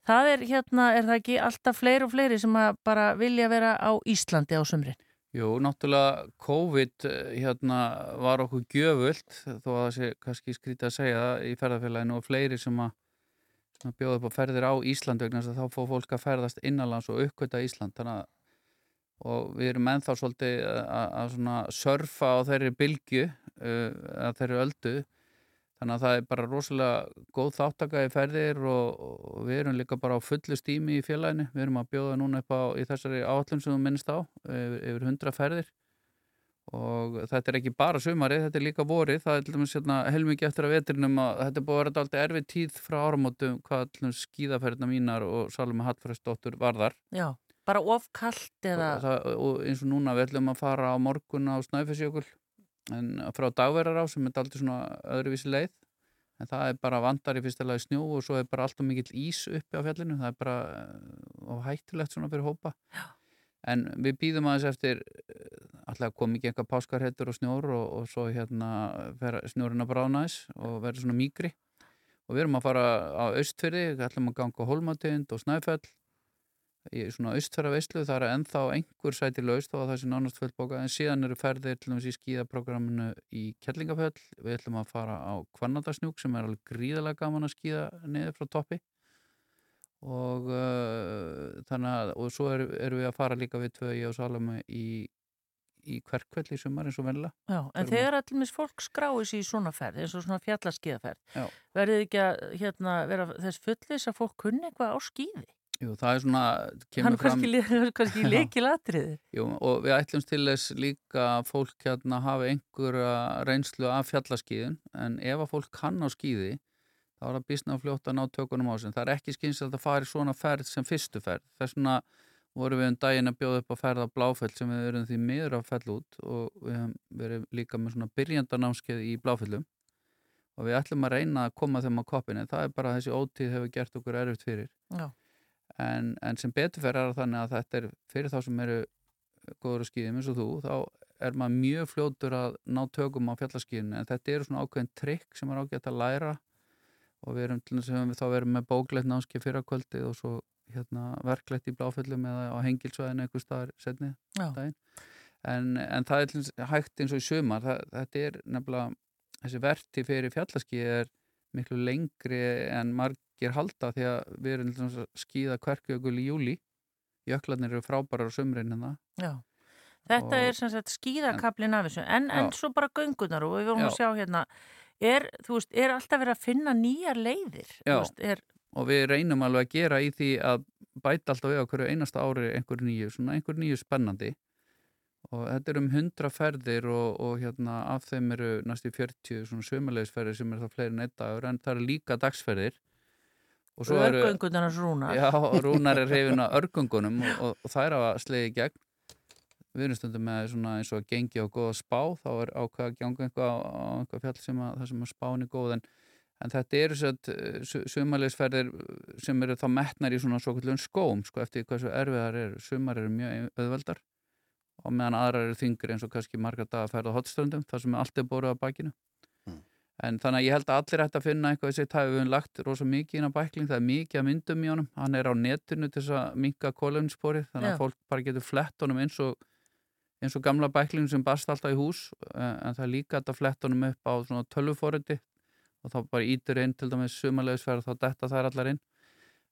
Það er hérna, er það ekki alltaf fleiri og fleiri sem bara vilja vera á Íslandi á sumrin? Jú, náttúrulega COVID eh, hérna var okkur gjöfult þó að það sé kannski skrítið að segja í ferðarfélaginu og fleiri sem að, að bjóða upp á ferðir á Ísland vegna þess að þá fór fólk að ferðast innanlands og uppgöta Ísland þannig að og við erum ennþá svolítið að, að surfa á þeirri bylgju uh, að þeirri öldu þannig að það er bara rosalega góð þáttaka í ferðir og, og við erum líka bara á fullu stími í félaginu. Við erum að bjóða núna upp á í þessari áallum sem þú minnst á yfir, 100 ferðir. Og þetta er ekki bara sumarið, þetta er líka vorið. Það er hérna, helmikið eftir að vetrinum að þetta er búið að vera alltaf erfið tíð frá áramótum hvað skíðaferðina mínar og Salome Hattfræsdóttur varðar. Já, bara ofkallt eða... og, það, og eins og núna við ætlum að fara á morgun á Snæfellsjökul en frá dagverðar á sem er aldrei svona öðruvísi leið. En það er bara vandar í fyrsta lagi snjó og svo er bara alltaf mikill ís uppi á fjallinu. Það er bara uh, hættulegt svona fyrir hópa. Já. en við býðum aðeins eftir uh, alltaf kom ekki eitthvað páskarhettur og snjór og, og svo hérna fer snjórinn að bráðnæs og verður svona mýgri og við erum að fara á austfyrði, við ætlum að ganga á Hólmatind og Snæfell í svona austfæra veislu, það er ennþá einhver sæti laust og það sé nánast fullbóka en síðan eru ferðir til dæmis í skíðaprogramminu í Kjellingafell, við ætlum að fara á Kvannadarsnjúk sem er alveg gríðalega gaman að skíða niður frá toppi og uh, þannig að og svo erum er við að fara líka við ég og Salome í, í hverkveld í sumar eins og vennilega Já, en þegar allir mis fólk skráir sér í svona ferð, eins og svona fjallaskiðaferð, Já. verður þið ekki að hérna, vera þess fullis að fólk kunni eitthvað á skíði? Jú, það er svona kemur Hann fram- kannski, Já. leikilatriði. Jú, og við ætlumst til þess líka að fólk hérna hafi einhverja reynslu af fjallaskíðin en ef að fólk kann á skíði þá er það bísna fljótt að ná tökunum á sem það er ekki skynst að fara í svona ferð sem fyrstu ferð þess vegna vorum við um daginn að bjóða upp að ferða bláfell sem við erum því miður að fell út og við verið líka með svona byrjandarnámskeið í bláfellum og við ætlum að reyna að koma þeim á koppinu það er bara þessi ótíð hefur gert okkur erfitt fyrir Já. En, en sem betur fer er það þannig að þetta er fyrir þá sem eru góður að skýðum eins og þú þá er maður mjög fljótur að ná tökum á fjallaskýðinu en þetta eru svona ákveðin trikk sem er ágætt að læra. Og við erum til þess að við þá verið með bóklegt námskeið fyrir kvöldið og svo hérna, verklegt í bláföllum eða á hengilsvæðinu einhver staðar setni en, en það er hægt eins og í sumar. Það, þetta er nefnilega þessi verti fyrir fjallaskýði er miklu lengri en margir halda því að við erum að skýða kverkjökul í júli jöklarnir eru frábærar á sumrin hérna. Þetta Og- er sem sagt skíðakablin af þessu, en, en svo bara göngunar og við vorum að Já. sjá hérna, er, veist, er alltaf verið að finna nýjar leiðir? Veist, er, og við reynum alveg að gera í því að bæta alltaf við hverju einasta ári einhver nýju, svona einhver nýju spennandi. Og þetta er um 100 ferðir og, og hérna af þeim eru næstu 40 svona sömulegisferðir sem er það fleiri dagur en það eru líka dagsferðir og svo eru Örgöngunar hans Rúnar. Já, Rúnar er hrifin af örgöngunum og, og, og þær hafa slegið í gegn. Við erum stundum með svona eins og að gengi á góða spá þá er ákveð að ganga eitthvað á, á eitthvað fjall sem að það sem að spáin er góð en, en þetta eru sumarlegisferðir sem eru þá metnar í svona svo kallun skóm sko eftir hversu erfiðar eru. Sumar eru mjög auðveldar og meðan aðrar eru þingri eins og kannski marga daga að ferða á hotströndum þar sem er allt er bóruð á bakinu En þannig að ég held að allir ætti að finna eitthvað þessi tæfi við höfum lagt rosa mikið inn á bækling, það er mikið að myndum í honum, hann er á netinu til þess að minka kólefnispori, þannig að Já. fólk bara getur flett honum eins og, eins og gamla bækling sem barst alltaf í hús, eh, en það er líka að flett honum upp á svona tölvuforriti og þá bara ítur inn til dæmis sumarlegisferð og þá detta þær allar inn.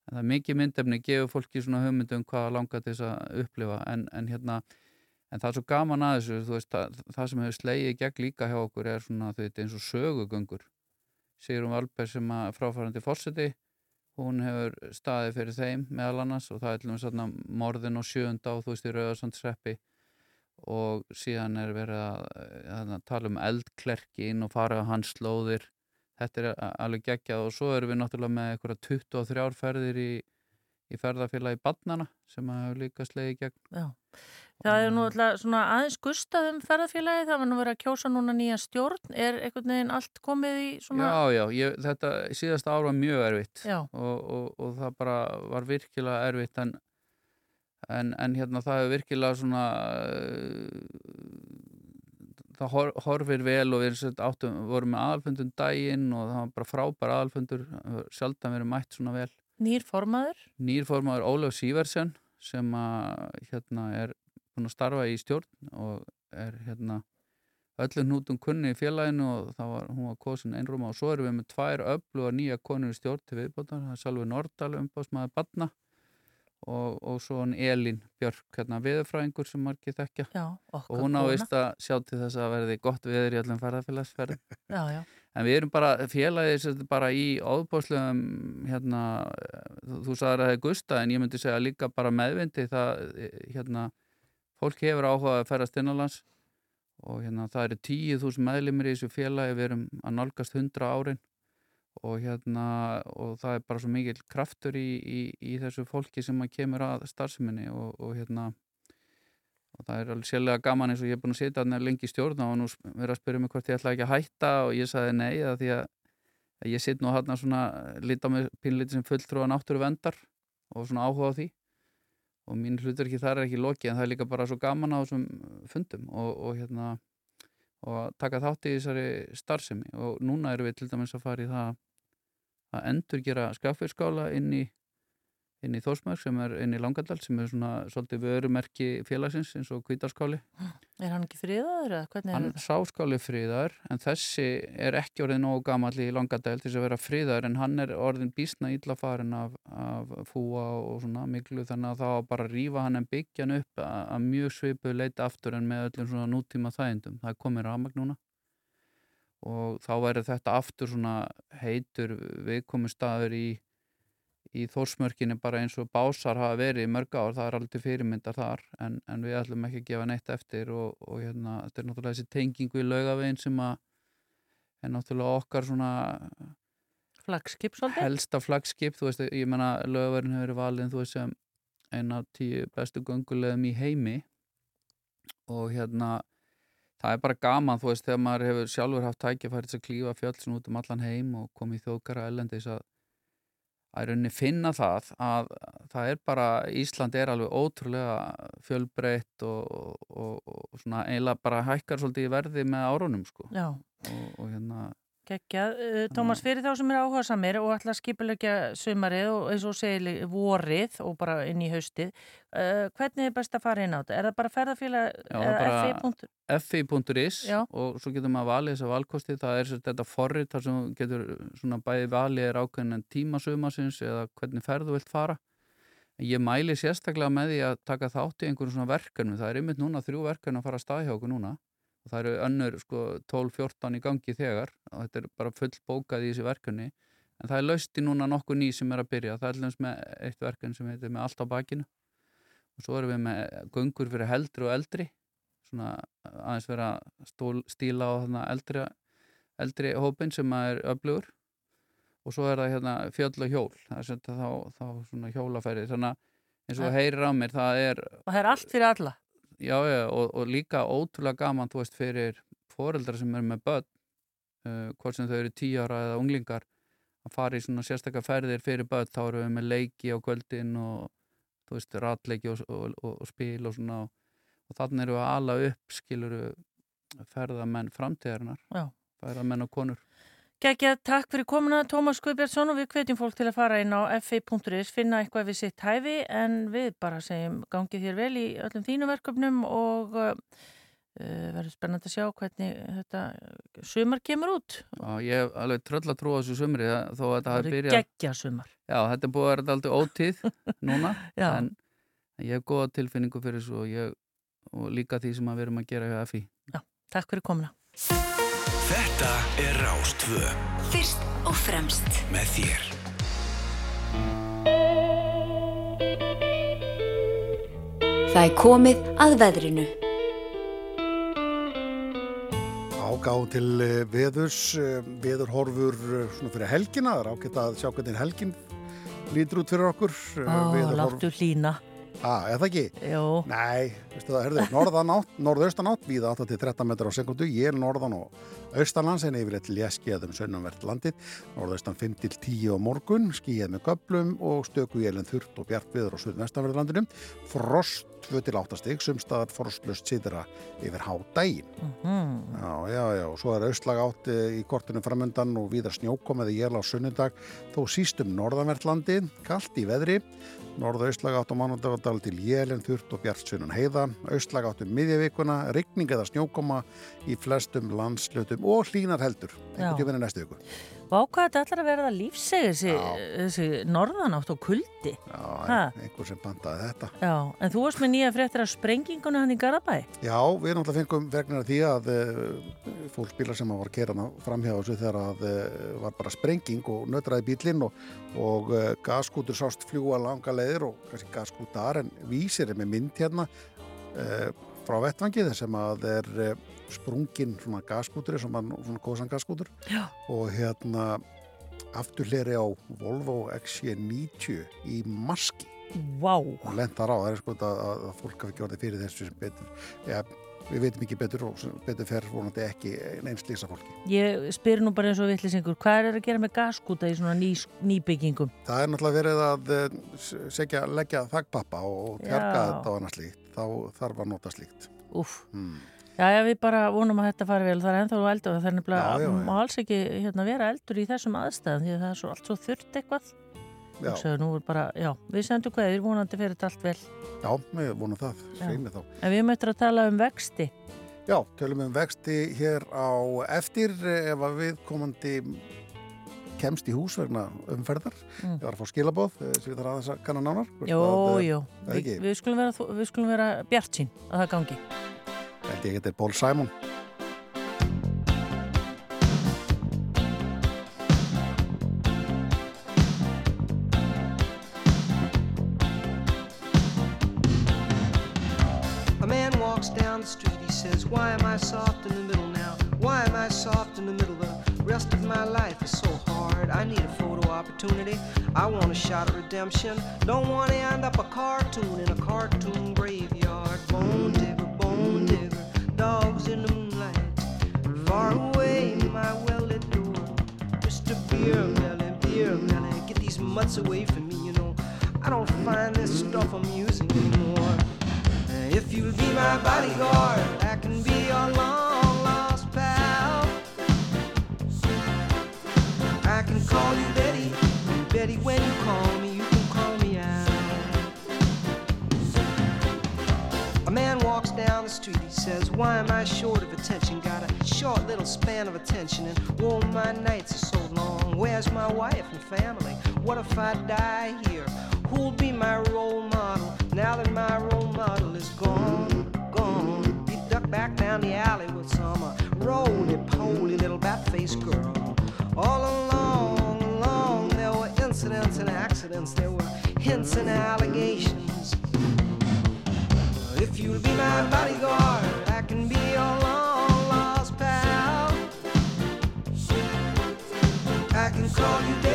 En það er mikið myndefni, gefur fólki svona hugmyndum hvað langar þess að upplifa, en, en hérna, En það er svo gaman að þessu, veist, það, það sem hefur slegið gegn líka hjá okkur er svona, þú veit, eins og sögugöngur. Sigrun Valberg sem að fráfærandi fórseti, hún hefur staðið fyrir þeim meðal annars og það er til dæmis svona morðin og sjönda og þú veist í Rauðarsandsreppi og síðan er verið að, að, að tala um eldklerkin og fara á hans slóðir. Þetta er alveg geggjað og svo erum við náttúrulega með einhverja 23 ferðir í, í ferðarfélagi Badnana sem hefur líka slegið gegn. Já. Það er nú alltaf svona aðeins gustað um ferðarfélagi, það var nú verið að kjósa núna nýja stjórn, er einhvern veginn allt komið í svona... Já, já, ég, þetta síðasta ár var mjög erfitt og, og, og það bara var virkilega erfitt en, en, en hérna það hefur virkilega svona uh, það hor, horfir vel og við áttum, vorum með aðalfundun daginn og það var bara frábær aðalfundur sjaldan verið mætt svona vel. Nýr formaður? Nýr formaður Ólaf Síversen sem að hérna er búin að starfa í stjórn og er hérna öllu hnútum kunni í félaginu og það var, hún var kosin einrúma og svo erum við með tvær öfluga nýja konur í stjórn til viðbótar, það er Salvi Nordal umbásmaður Badna og, og svo hann Elín Björk, hérna viðurfræðingur sem margir þekkja Já, og hún á kona. veist að sjá til þess að verði gott viður í öllum já. En við erum bara félagið bara í óbáslegum hérna, þú, þú sagðir að það er gusta en ég myndi segja líka bara meðvindi það, hérna, fólk hefur áhuga að ferðast innanlands og hérna það eru tíu þúsund meðlimir í þessu félagi, við erum að nálgast hundra árin og hérna og það er bara svo mikil kraftur í, í, í þessu fólki sem að kemur að starfseminni og, og hérna og það er alveg sérlega gaman eins og ég er búin að sitja þarna lengi í stjórn og nú verið að spyrja mig hvort ég ætla ekki að hætta og ég sagði nei að því að, ég sitt nú hérna svona lít á mig pínlítið sem fulltrúa náttúru vendar og svona áhuga á því og mín hlutverki þar er ekki lokið en það er líka bara svo gaman á þessum fundum og, og hérna og taka þátt í þessari starfsemi. Og núna erum við til dæmis að fara í það að endur gera skaffirskála inn í inn í Þórsmörg sem er inn í Langadal sem er svona svolítið vörumerki félagsins eins og kvítarskáli Er hann ekki hvernig Hann er sáskáli friðar en þessi er ekki orðin nógu gamall í Langadal til þess að vera friðar en hann er orðin bísna illa farin af, af fúa og svona miklu þannig að var bara að rífa hann en byggja hann upp að, að mjög svipu leita aftur en með öllum svona nútíma þægindum. Það er komið rafmagn núna. Og þá væri þetta aftur svona heitur viðkomu staður í í Þórsmörkinni bara eins og básar hafa verið í mörg ár, það er aldrei fyrirmyndar þar en, en við ætlum ekki að gefa neitt eftir og, og hérna, þetta er náttúrulega þessi tengingu í laugavegin sem að er náttúrulega okkar svona Flagskip svolítið? helsta flagskip, þú veist, ég menna laugavegin hefur verið valin, þú veist, sem eina af tíu bestu göngulegum í heimi og hérna það er bara gaman, þú veist, þegar maður hefur sjálfur haft tækjafæri til að klífa fjöldsin út um allan heim og komið í þjóðkara ellendis að að rauninni finna það að það er bara, Ísland er alveg ótrúlega fjölbreytt og, og, og svona eiginlega bara hækkar svolítið í verði með árunum sko Já. og, og hérna Gekjað. Uh, Tómas, fyrir þá sem er áhuga samir og ætla að skipilegja sumarið og eins og segja vorið og bara inn í haustið, uh, hvernig er best að fara inn á þetta? Er það bara ferðarfélag Já, það er bara FI. fi.is og svo getur maður valið þessa valkosti það er þetta forrið þar sem getur svona bæði valið er ákveðin tíma sumasins eða hvernig ferð þú vilt fara ég mæli sérstaklega með því að taka þátt í einhverjum svona verkefnum það er ymmit núna þrjú verkefni að fara að okkur núna og það eru önnur sko 12-14 í gangi þegar og þetta er bara full bókað í þessi verkefni. En það er lausti núna nokkuð ný sem er að byrja. Það er allins með eitt verkefni sem heitir með allt á bakinu. Og svo erum við með göngur fyrir heldri og eldri. Svona aðeins vera stól, stíla á þarna eldri, eldri hópin sem er öflugur. Og svo er það hérna fjöll og hjól. Það er þetta þá, þá svona hjólafæri. Þannig að eins og heyrir á mér það er Og það er allt fyrir alla. Já, já, og, og líka ótrúlega gaman, þú veist, fyrir foreldrar sem eru með börn uh, hvort sem þau eru tíu ára eða unglingar að fara í svona sérstakka ferðir fyrir börn, þá eru við með leiki á kvöldin og, þú veist, ratleiki og, og, og, spil og svona og þannig eru við að ala upp, skiluru ferðamenn framtíðarinnar ferðamenn og konur Gekjað, takk fyrir komuna Tómas Guðbjartsson og við hvetjum fólk til að fara inn á fi.is, finna eitthvað við sitt hæfi en við bara segjum gangið þér vel í öllum þínu verkefnum og uh, verður spennandi að sjá hvernig þetta sumar kemur út. Já, ég hef alveg tröll að trúa þessu sumri það- þó að þetta Það hafi eru byrjað geggja sumar. Já, þetta er búið að vera aldrei ótíð núna Já. en ég hef góða tilfinningu fyrir þessu og, ég, og líka því sem að við erum að gera hjá FI Takk fyrir komuna. Þetta er Rástvö Fyrst og fremst með þér. Það er komið að veðrinu. Ágáð til eh, veðurs, eh, veðurhorfur eh, svona fyrir helgina, það er ágætt að sjá hvernig helgin lítur út fyrir okkur. Ó, veðurhorf- láttu hlína. Ah, eða ekki? Jó. Nei, veistu það, herðu, norðanátt, norðaustanátt, víða 8-13 metrar á sekundu, ég er norðan og austanlands en yfirleitt leskið um sönnanvert landið, norðaustan 5-10 á morgun, skíið með göblum og stöku jælinn þurft og bjart viður á suðvestanverðlandinu, frost 2-8 stig, sumstaðar frostlust síðra yfir hádægin. Mm. Já, já, já, og svo er austlag átt eh, í kortinu framöndan og víðar snjókomið í jél á sunnudag, þó síst um norðanvertlandi, kallt í veðri, norðaustlag átt á mánudagadal til jélinn, þurft og bjart sunnan heiða, austlag átt um miðjavíkuna, rigning eða snjókoma í flestum landslutum og hlínar heldur, einhvern tíminni næstu viku. Vá hvað þetta ætlar að verða lífseg þessi, þessi norðanátt og kuldi. Já, Ha? einhver sem bandaði þetta. Já, en þú varst með nýja fréttir af sprengingunni hann í Garabæ. Já, við náttúrulega fengum vegna því að uh, fólkbílar sem var að kera framhjá þessu þegar að uh, var bara sprenging og nötraði bílinn og, og uh, gaskútur sást fljúa langa leiðir og kannski gaskútar en vísir er með mynd hérna frá vettvangi þess sem að er sprungin svona gaskútur sem var svona góðsan gaskútur og hérna afturleri á Volvo XC90 í maski Vá. og lent þar á, það er sko að, að, fólk hafi gjörði fyrir þessu sem betur ja, við veitum ekki betur og betur fer vonandi ekki neins lýsa fólki. Ég spyr nú bara eins og vittlisingur, hvað er að gera með gaskúta í svona ný, nýbyggingum? Það er náttúrulega verið að eh, segja, leggja þagpappa og Já. þetta og annað slíkt. Þá þarf að nota slíkt. Úf. Hmm. Já, já, við bara vonum að þetta fari vel, það er ennþá eldur og það er nefnilega, má alls ekki hérna, vera eldur í þessum aðstæðum því að það er svo, allt svo þurrt eitthvað. Já. Hugsaðu, nú er bara, já, við sendum hvað, við vonandi fyrir þetta allt vel. Já, við vonum það, Já. sveimi þá. En við möttum að tala um vexti. Já, tölum um vexti hér á eftir ef að við komandi kemst í hús vegna umferðar. Mm. Ég var að fá skilabóð eh, sem við þarf aðeins að kanna nánar. Jó, að, eh, jó, það við, við skulum vera, við vera bjart sín að það gangi. Þetta er Simon. A man walks down the street, he says, Why am I soft in the middle now? Why am I soft in the middle? The rest of my life is so hard. I need a photo opportunity. I want a shot at redemption. Don't want to end up a cartoon in a cartoon graveyard. Bone digger, in the moonlight. Far away, my well lit door. Mr. Beer Melly, Beer Melly, get these mutts away from me, you know. I don't find this stuff amusing anymore. If you'll be my bodyguard, I can be your long lost pal. I can call you Betty, Betty, when you call me, you can call me out. A man walks down the street, says, Why am I short of attention? Got a short little span of attention, and oh, my nights are so long. Where's my wife and family? What if I die here? Who'll be my role model now that my role model is gone? Gone. He ducked back down the alley with some uh, roly poly little bat faced girl. All along, along, there were incidents and accidents, there were hints and allegations. You'll be my bodyguard, I can be your long lost pal. I can call you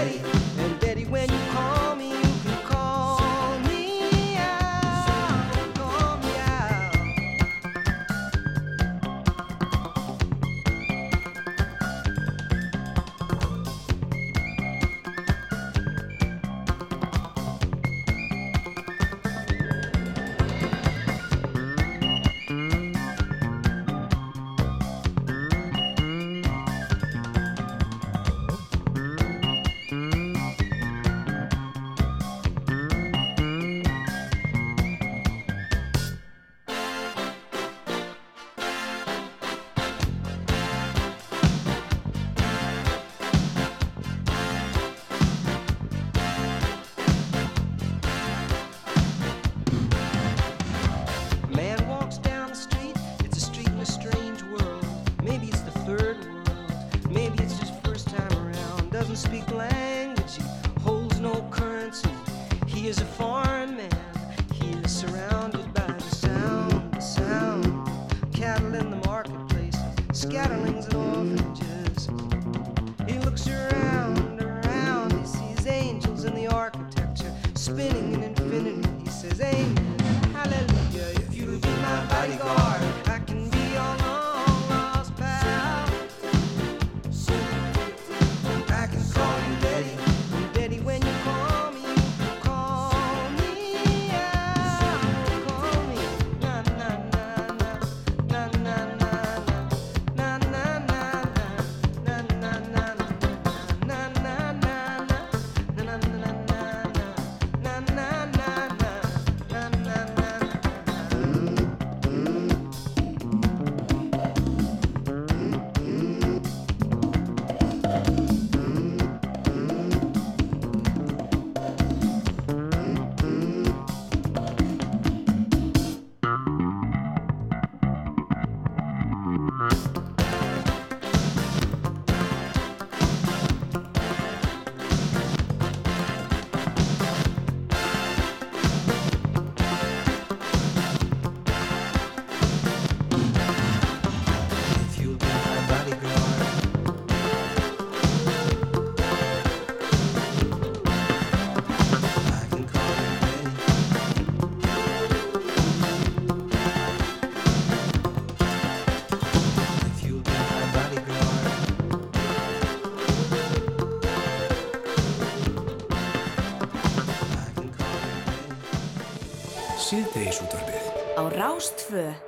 Síðdeisútvarfið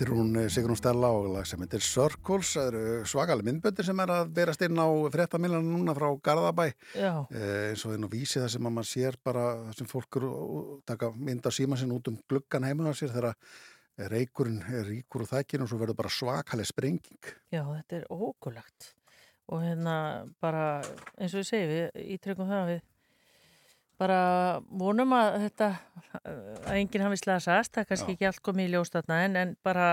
Þetta er hún eh, Sigrún Stella og lag sem heitir Circles. Það eru svakalega myndböndir sem er að berast inn á fréttamiljan núna frá Garðabæ. Já. Eh, eins og inn á vísi það sem að maður sér bara sem fólk eru að taka mynd á síma sinn út um gluggan heima á sér þegar reykurinn er ríkur og þækkin og svo verður bara svakalega sprenging. Já, þetta er ógulagt og hérna bara eins og ég segi við ítryggum það að við bara vonum að þetta að enginn hafi slasast, það er kannski Já. ekki allt komið í ljós þarna en, en bara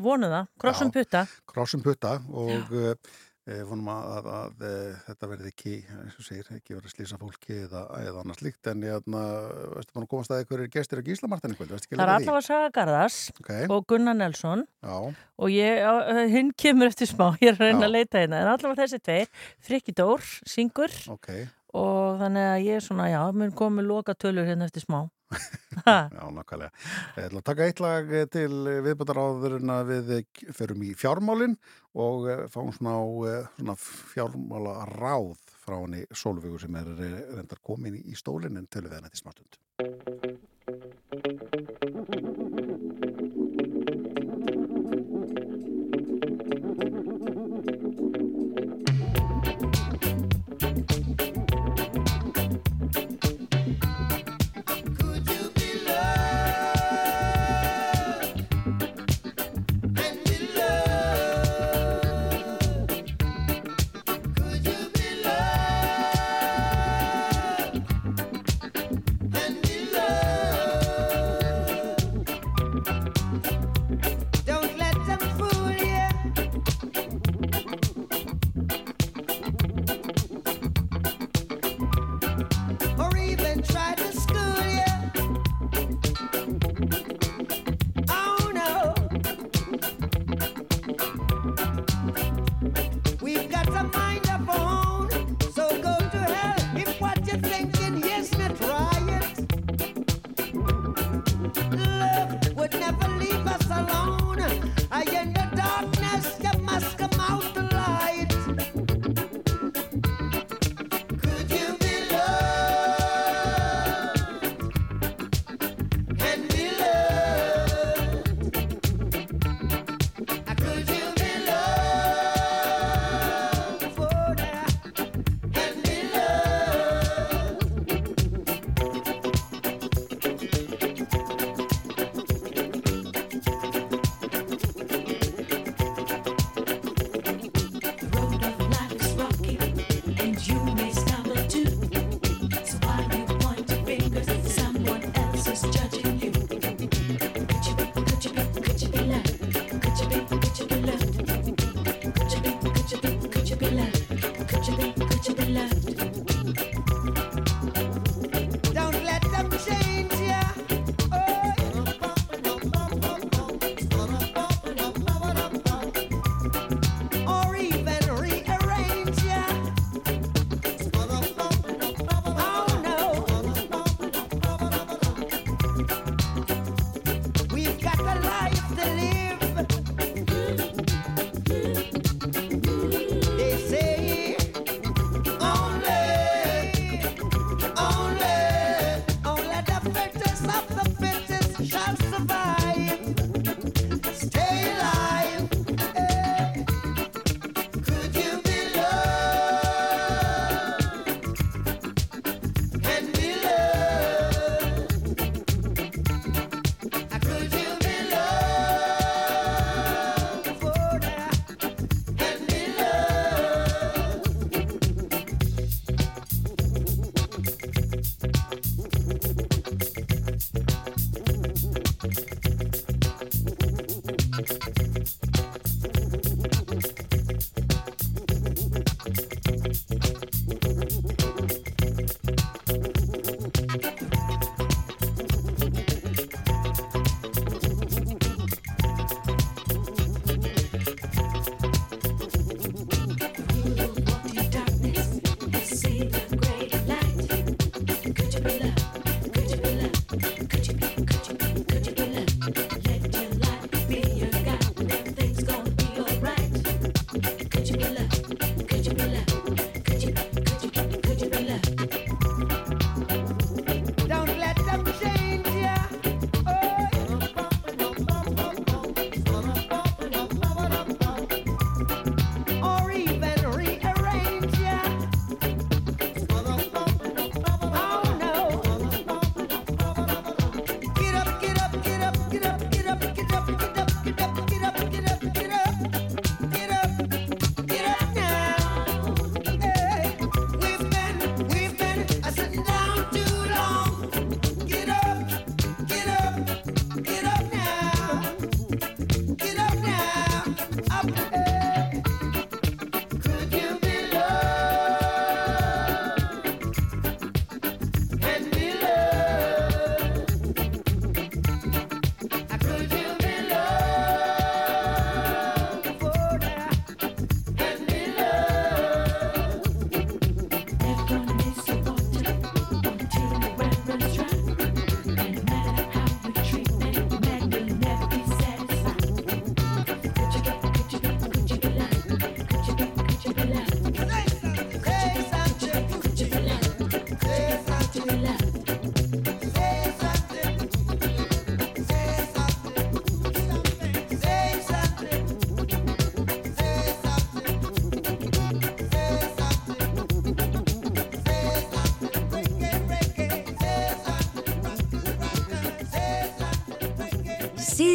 vonum það, krossum Já. putta Krossum putta og e, vonum að, að, að e, þetta verði ekki, eins og segir, ekki verið að slýsa fólki eða, eða annars líkt en ég veistu maður að komast að einhverjir gestir á Gíslamartin Það er allavega Saga Garðars Ok. og Gunnar Nelson Já. og ég, hinn kemur eftir smá, ég er að reyna að leita hérna en allavega þessi tveir, Frikki Dór, syngur Ok. Og þannig að ég er svona, já, mun komið loka tölur hérna eftir smá Já, nákvæmlega. Ég ætla að taka eitt lag til viðbættar áður en að við förum í fjármálin og eh, fáum svona, eh, svona fjármála ráð frá henni Solveigu sem er eh, reyndar komin í stólinn en tölum við henni til smartund. And be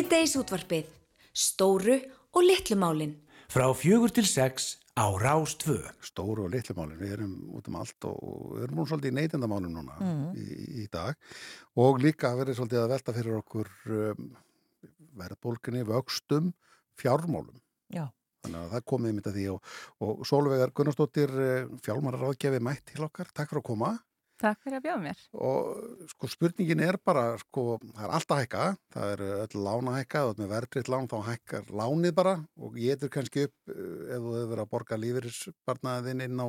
Síðdeis útvarpið. Stóru og litlu málin. Frá fjögur til sex á Rás 2. Stóru og litlu málin, við erum út um allt og við erum núna svolítið í neytendamálum núna Mhm. í, í dag og líka verið svolítið að velta fyrir okkur um, verðbólginni, vöxtum, fjármálum. Já. Þannig að það komið mitt að því og, og Sólvegar Gunnarsdóttir fjármárar ráðgjafi mætt til okkar, takk fyrir að koma Takk fyrir að bjóða mér. og sko spurningin er bara sko, það er alltaf hækka, það er öll lána hækka, þú ert með verðtritt lán þá hækkar lánið bara og getur kannski upp eh, ef þú hefur verið að borga lífeyrisbarnaðin inn á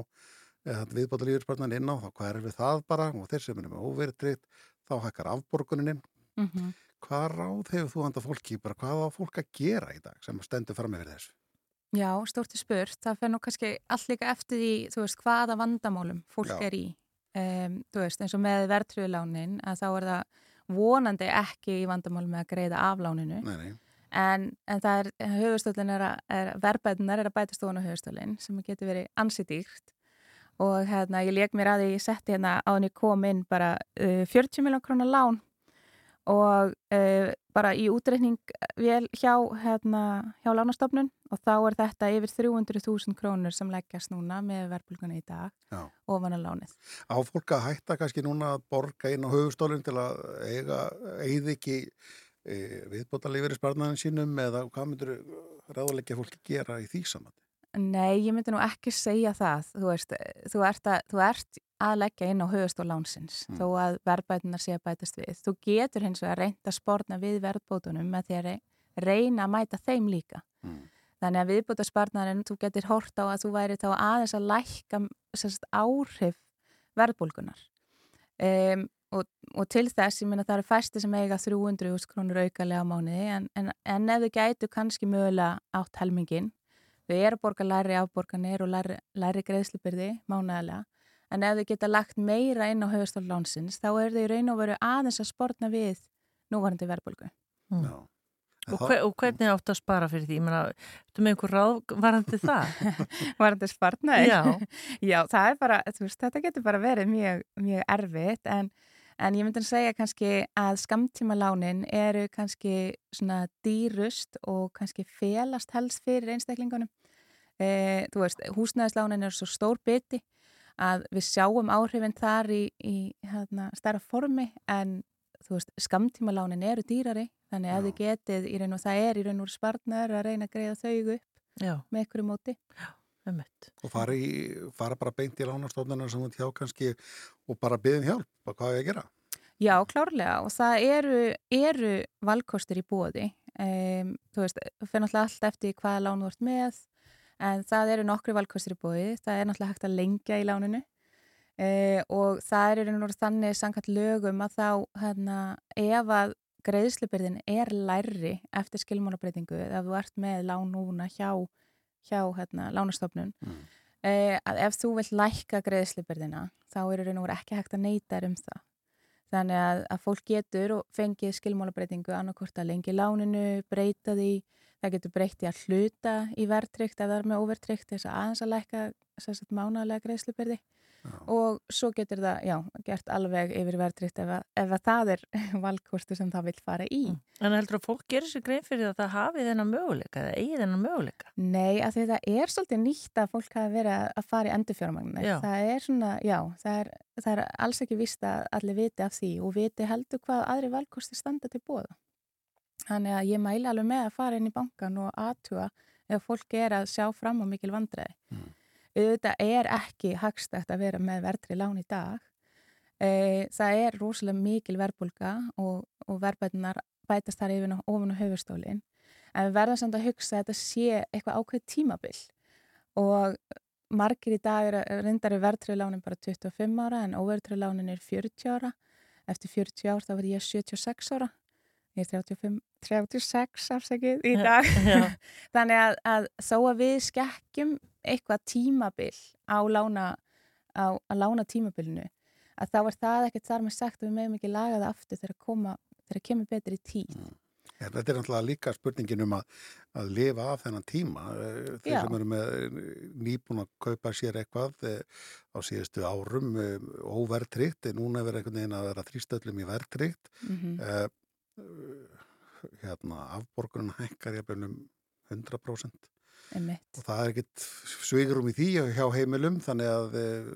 eða viðbóta lífeyrisbarnaðin inn á þá hvað er við það bara og þeir sem eru með óverðtritt þá hækkar afborgunin Mm hvað ráð hefur þú handa fólki bara hvað á fólk að gera í dag sem stendur fram yfir þessu? Já, stórti spurt. Það fer nú kannski allt líka eftir því, þú veist, hvaða vandamálum fólk Já. er í. Um, þú veist, eins og með verðtröðulánin að þá er það vonandi ekki í vandamálum með að greiða af láninu. Nei, nei. En, en það er, höfustólinn er að, er, verbætunar er að bæta stofan á höfustólinn sem getur verið ansi dýrt og hérna, ég leik mér að því ég setti hérna á henni kom inn bara uh, 40 miljón krónar lán og uh, bara í útreikning vel hjá, hérna, hjá lánastofnun og þá er þetta yfir 300.000 krónur sem leggjast núna með verbulguna í dag Já. ofan að lánið. Á fólk að hætta kannski núna að borga inn á höfustólinn til að eiga, eigði ekki e, viðbóta lífeyrisbarnaðin sínum eða hvað myndur ráðuleggja fólki gera í því saman? Nei, ég myndi nú ekki segja það. Þú veist, þú ert að, þú ert að leggja inn á höfustól lánsins Mm. þó að verðbætunar sé að bætast við. Þú getur hins vegar reynd að spórna við verðbótunum með því að rey- reyna að mæta þeim líka. Mm. Þannig að viðbótasparnarinn, þú getur hort á að þú væri þá aðeins að lækka sérst, áhrif verðbólgunar. Um, og, og til þess, ég meina það eru fæsti sem eiga 300 krónur aukalega á mánuði en, en, en ef þau gætu kannski mögulega átt helmingin, þau eru að borga læri afborganir og læri, læri greiðslubyrði mánuðalega, en ef þau geta lagt meira inn á höfustól lánsins, þá er þau í raun og veru aðeins að sportna við núvarandi verðbólgu. Mm. Og, hver, og hvernig áttu að spara fyrir því? Ég meina, þú með einhver ráð varandi það? varandi sparnaði? Já. Já, það er bara, þú veist, þetta getur bara verið mjög, mjög erfitt en, en ég myndi að segja kannski að skamtímalánin eru kannski svona dýrust og kannski felast helst fyrir einstaklingunum. E, þú veist, húsnæðislánin er svo stór biti að við sjáum áhrifin þar í, í hérna, stærra formi en þú veist, skamtímalánin eru dýrari þannig að þið getið í raun og það er í raun og sparnar að reyna að greiða þau upp Já. með ykkur móti. Emmett. Og fara, í, fara bara beint í lánastofnunar sem þú hjá kannski og bara byggðum hjálp, bara hvað er að gera? Já, klárlega og það eru, eru valkostir í bóði. Um, þú veist, það fyrir náttúrulega allt eftir hvaða lán þú ert með en það eru nokkru valkostir í bóði. Það er náttúrulega hægt að lengja í láninu uh, og það er og veru þannig samkvæmt lögum að þá hérna, ef að greiðslubyrðin er læri eftir skilmánabreitingu ef þú ert með lán núna hjá, hjá hérna, lánastofnun Mm. eh, að ef þú vilt lækka greiðslubyrðina þá er og veru ekki hægt að neyta um það. Þannig að, að fólk getur og fengið skilmálabreitingu annarkort að lengi láninu, breyta því, það getur breytti að hluta í verðtrykt er með overtrykt þess að aðeins að sagt, mánalega greiðslubyrði og svo getur það, já, gert alveg yfir verðtrykt ef, ef að það er valkostu sem það vil fara í. En heldur að fólk gerir sér grein fyrir að það hafi þennan möguleika eða eigi þennan möguleika? Nei, að því það er svolítið nýtt að fólk hafi verið að- fara í endurfjármagnir. Já. Það er svona, já, það er, það er alls ekki vist að allir viti af því og viti heldur hvað aðri valkosti standa til bóða. Þannig að ég mæli alveg með að fara inn í bankan og aðtuga ef fólk er að sjá fram á mikil vandræði. Auðvitað er ekki hagstætt að vera með verðri lán í dag. E, það er rosalega mikil verðbólga og, og verðbætunar bætast þar yfir og ofan á höfustólinn. En við verðum samt að hugsa að þetta sé eitthvað ákveð tímabil og margir í dag er reyndar er verðtröðlánin bara 25 ára en óverðtröðlánin er 40 ára. Eftir 40 ár þá verð ég 76 ára. Ég er 35, 36 afsakið í dag. Þannig að, að þó að við skekkjum eitthvað tímabil á lána, á, að lána tímabilinu að þá er það ekkert þar með sagt að við meðum ekki laga það aftur þegar koma, þegar kemur betri tíð. Ja, þetta er náttúrulega líka spurningin um að, að lifa af þennan tíma. Eh, Þeir Já. sem eru með nýbúin að kaupa sér eitthvað eh, á síðustu árum eh, óvertryggt, en núna er verið einhvern veginn að vera þrýstöllum í vertryggt. Mhm. Eh, hérna, afborgunum hækkar jafnvel um 100% Einmitt. og það er ekkit svigurum í því hjá heimilum þannig að eh,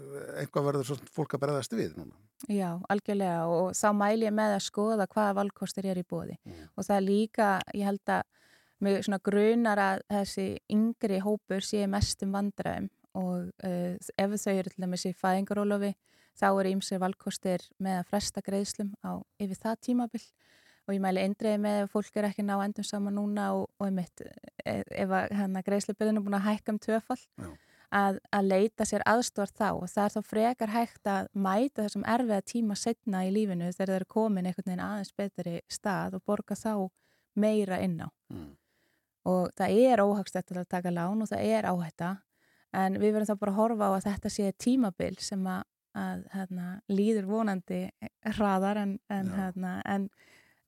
einhvað verður svona fólk að berðast við núna. Já, algjörlega og þá mæl ég með að skoða hvaða valkostir er í bóði og það er líka, ég held að mjög svona grunar að þessi yngri hópur sé mestum vandræðum og uh, ef þau eru til dæmis í fæðingarólofi þá eru ýmsir valkostir með að fresta greiðslum á yfir það tímabil og ég mæli eindriði með ef fólk er ekki ná endum saman núna og, og einmitt, ef, ef að hérna, greiðsluböðin er búin að hækka um tvöfall að, að leita sér aðstór þá. Og það er þá frekar hægt að mæta þessum erfiða tíma setna í lífinu þegar þeir eru komin einhvern veginn aðeins betri stað og borga þá meira inn á. Mm. og það er óhagstætt að taka lán og það er áhætta en við verðum þá bara að horfa á að þetta sé tímabil sem að, að hérna, líður vonandi hraðar en, en, hérna, en,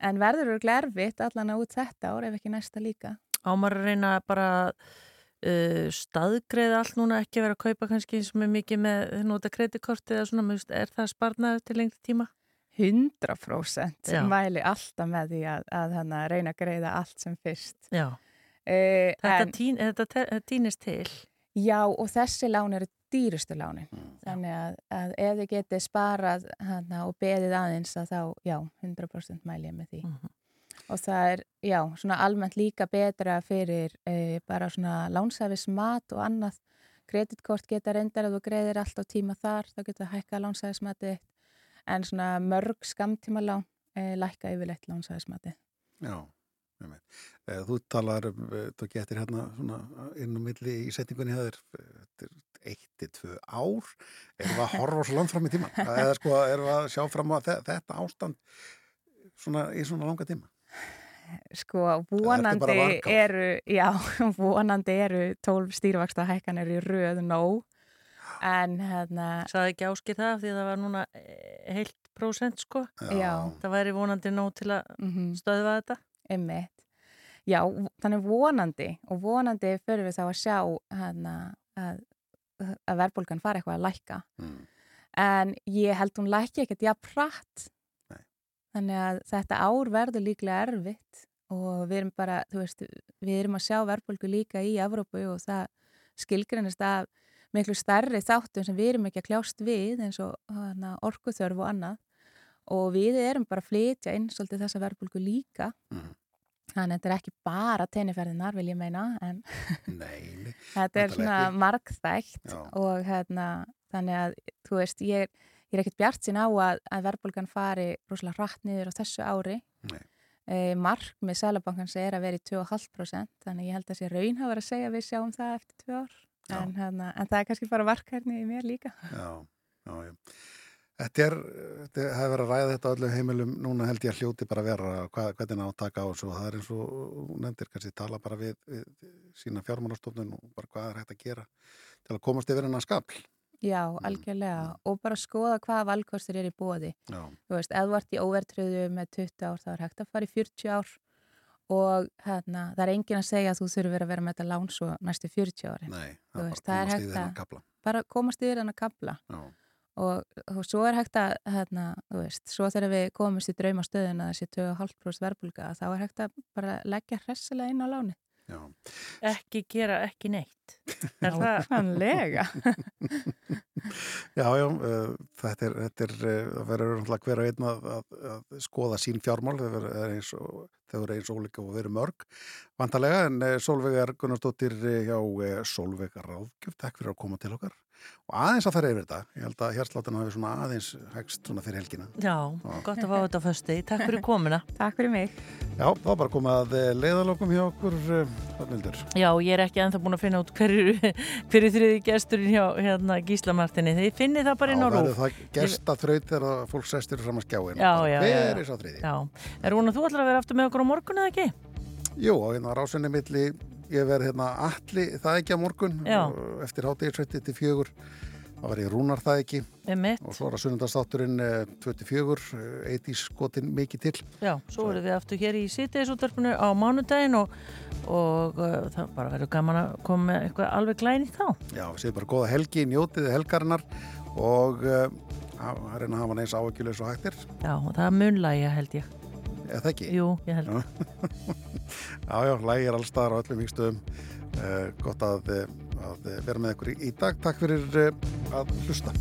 en verður eru glerfitt allan að út þetta ár ef ekki næsta líka Ámar reyna bara uh, staðgreið allt núna ekki vera að kaupa kannski eins og með mikið með nota kreditkorti eða svona, er það sparnaður til lengri tíma? 100% Já. mæli alltaf með því að, að reyna að greiða allt sem fyrst Já. Uh, Þetta, tín, þetta te- týnist til Já og þessi lán eru dýrustu lánin. Þannig að, að ef þið getið sparað hana, og beðið aðeins að þá, já, 100% mæli ég með því. Og það er, já, svona almennt líka betra fyrir e, bara svona lánsæfismat og annað. Kreditkort geta reyndar að þú greiðir allt á tíma þar, þá getur það hækka lánsæfismatið en svona mörg skamtíma lán e, lækka yfirleitt lánsæfismatið Já. Eh, þú talar eh, þú getur hérna svona inn á milli í setningunni er eitt til tvö ár erum við að horfa svo langt fram í tíma eða sko erum við að sjá fram á þe- þetta ástand svona í svona langa tíma? Sko vonandi eru já, vonandi eru 12 stýrivaksta hækkanir í röð nóg en hérna Saði ekki áskil það því að það var núna eh, heilt prósent sko. Já. Það væri vonandi nóg til að stöðva þetta. Einmitt. Já, þannig vonandi og vonandi fyrir við þá að sjá hana, að, að verðbólgan fari eitthvað að lækka. Mm. en ég held hún lækki ekkert jafn hratt þannig að þetta ár verður líklega erfitt og við erum bara, þú veist, við erum að sjá verðbólgu líka í Evrópu og það skilgreinist af miklu stærri þáttum sem við erum ekki að kljást við eins og hana, orkuþörf og annað. Og við erum bara að flytja inn svolítið þessa verðbólgu líka. Mhm. Þannig að þetta er ekki bara tenniferðinar vil ég meina en Nei, þetta er svona ekki. margþægt Já. og hérna, þannig að þú veist, ég, ég er ekkert bjart sín á að, að verðbólgan fari rosalega hratt niður á þessu ári e, mark með Sælabankans er að vera í 2,5% þannig að ég held að sé raunhafur að segja að við sjáum það eftir tvö ár en, hérna, en það er kannski bara varkarni í mér líka Já, já, já. Þetta er, er, hefur verið að ræða þetta á öllum heimilum, núna held ég að hljóti bara vera hvað, hvernig á að taka á þessu. Og það er eins og nefndir kannski tala bara við, við sína fjármálastofnun og bara hvað er hægt að gera til að komast yfir hennar skapl. Já, algjörlega. og bara skoða hvaða valkostur er í bóði Já. þú veist, ert í óvertröðu með 20 ár þá er hægt að fara í 40 ár. Og hérna, það er engin að segja að þú þurfur að vera með þetta lán svo næstu 40 ári Nei, það veist, það er hægt að bara komast yfir hennar kabla Já. Og, og svo er hægt að hérna, þú veist, svo þegar við komumst í draumastöðun að þessi 2,5% verbulga þá er hægt að bara leggja hressilega inn á láni Já. Ekki gera ekki neitt Er það? Nákvæmlega. Já, já, uh, þetta er, þetta er, uh, það verður hver að einn að, að, að skoða sín fjármál, þau verður eins og, þau ólíka og verður mörg vantarlega, en uh, Solveigar Gunnarsdóttir uh, hjá uh, Solveigar Ráðgjöf, takk fyrir að koma til okkar og aðeins að fara yfir þetta, ég held að hérsláttan hafi svona aðeins hegst svona fyrir helgina. Já, gott að fá þetta á fösti Takk fyrir komuna Takk fyrir mig Já, þá bara komið að uh, leiðalokum hjá okkur, Þarnildur. Já, ég er ekki ennþá búin að finna út hverju hver þriði gesturinn hjá hérna, Gísla Martini Þið finnið það bara inn á Já, rúf verður það gesta þraut þegar að fólk sestir fram að skjáin. Já, já, já, Hver já. er sá þriði? Já, er hún að þú ætlar að vera aftur með okkur á morgun eða ekki? Jú, ég verð hérna alli það ekki á morgun, eftir hátíðisvetti til fjögur, það var ég rúnar það ekki Einmitt. og svo er að sunnundastátturinn 24, eitís skotin mikið til. Já, svo verðum við aftur hér í sítæðisúttarpinu á mánudaginn og, og uh, það bara verður gaman að koma með eitthvað alveg glænýtt þá. Já, við séum bara góða helgi, njótið helgarinnar og uh, að reyna að hafa neins áækjulegs og hættir. Já, og það er munlægi held ég. Eða það ekki? Jú, ég held. já, já, lægir allstaðar á öllum vikstöðum. Uh, gott að, eh, að vera með ykkur í, dag. Takk fyrir uh, að hlusta.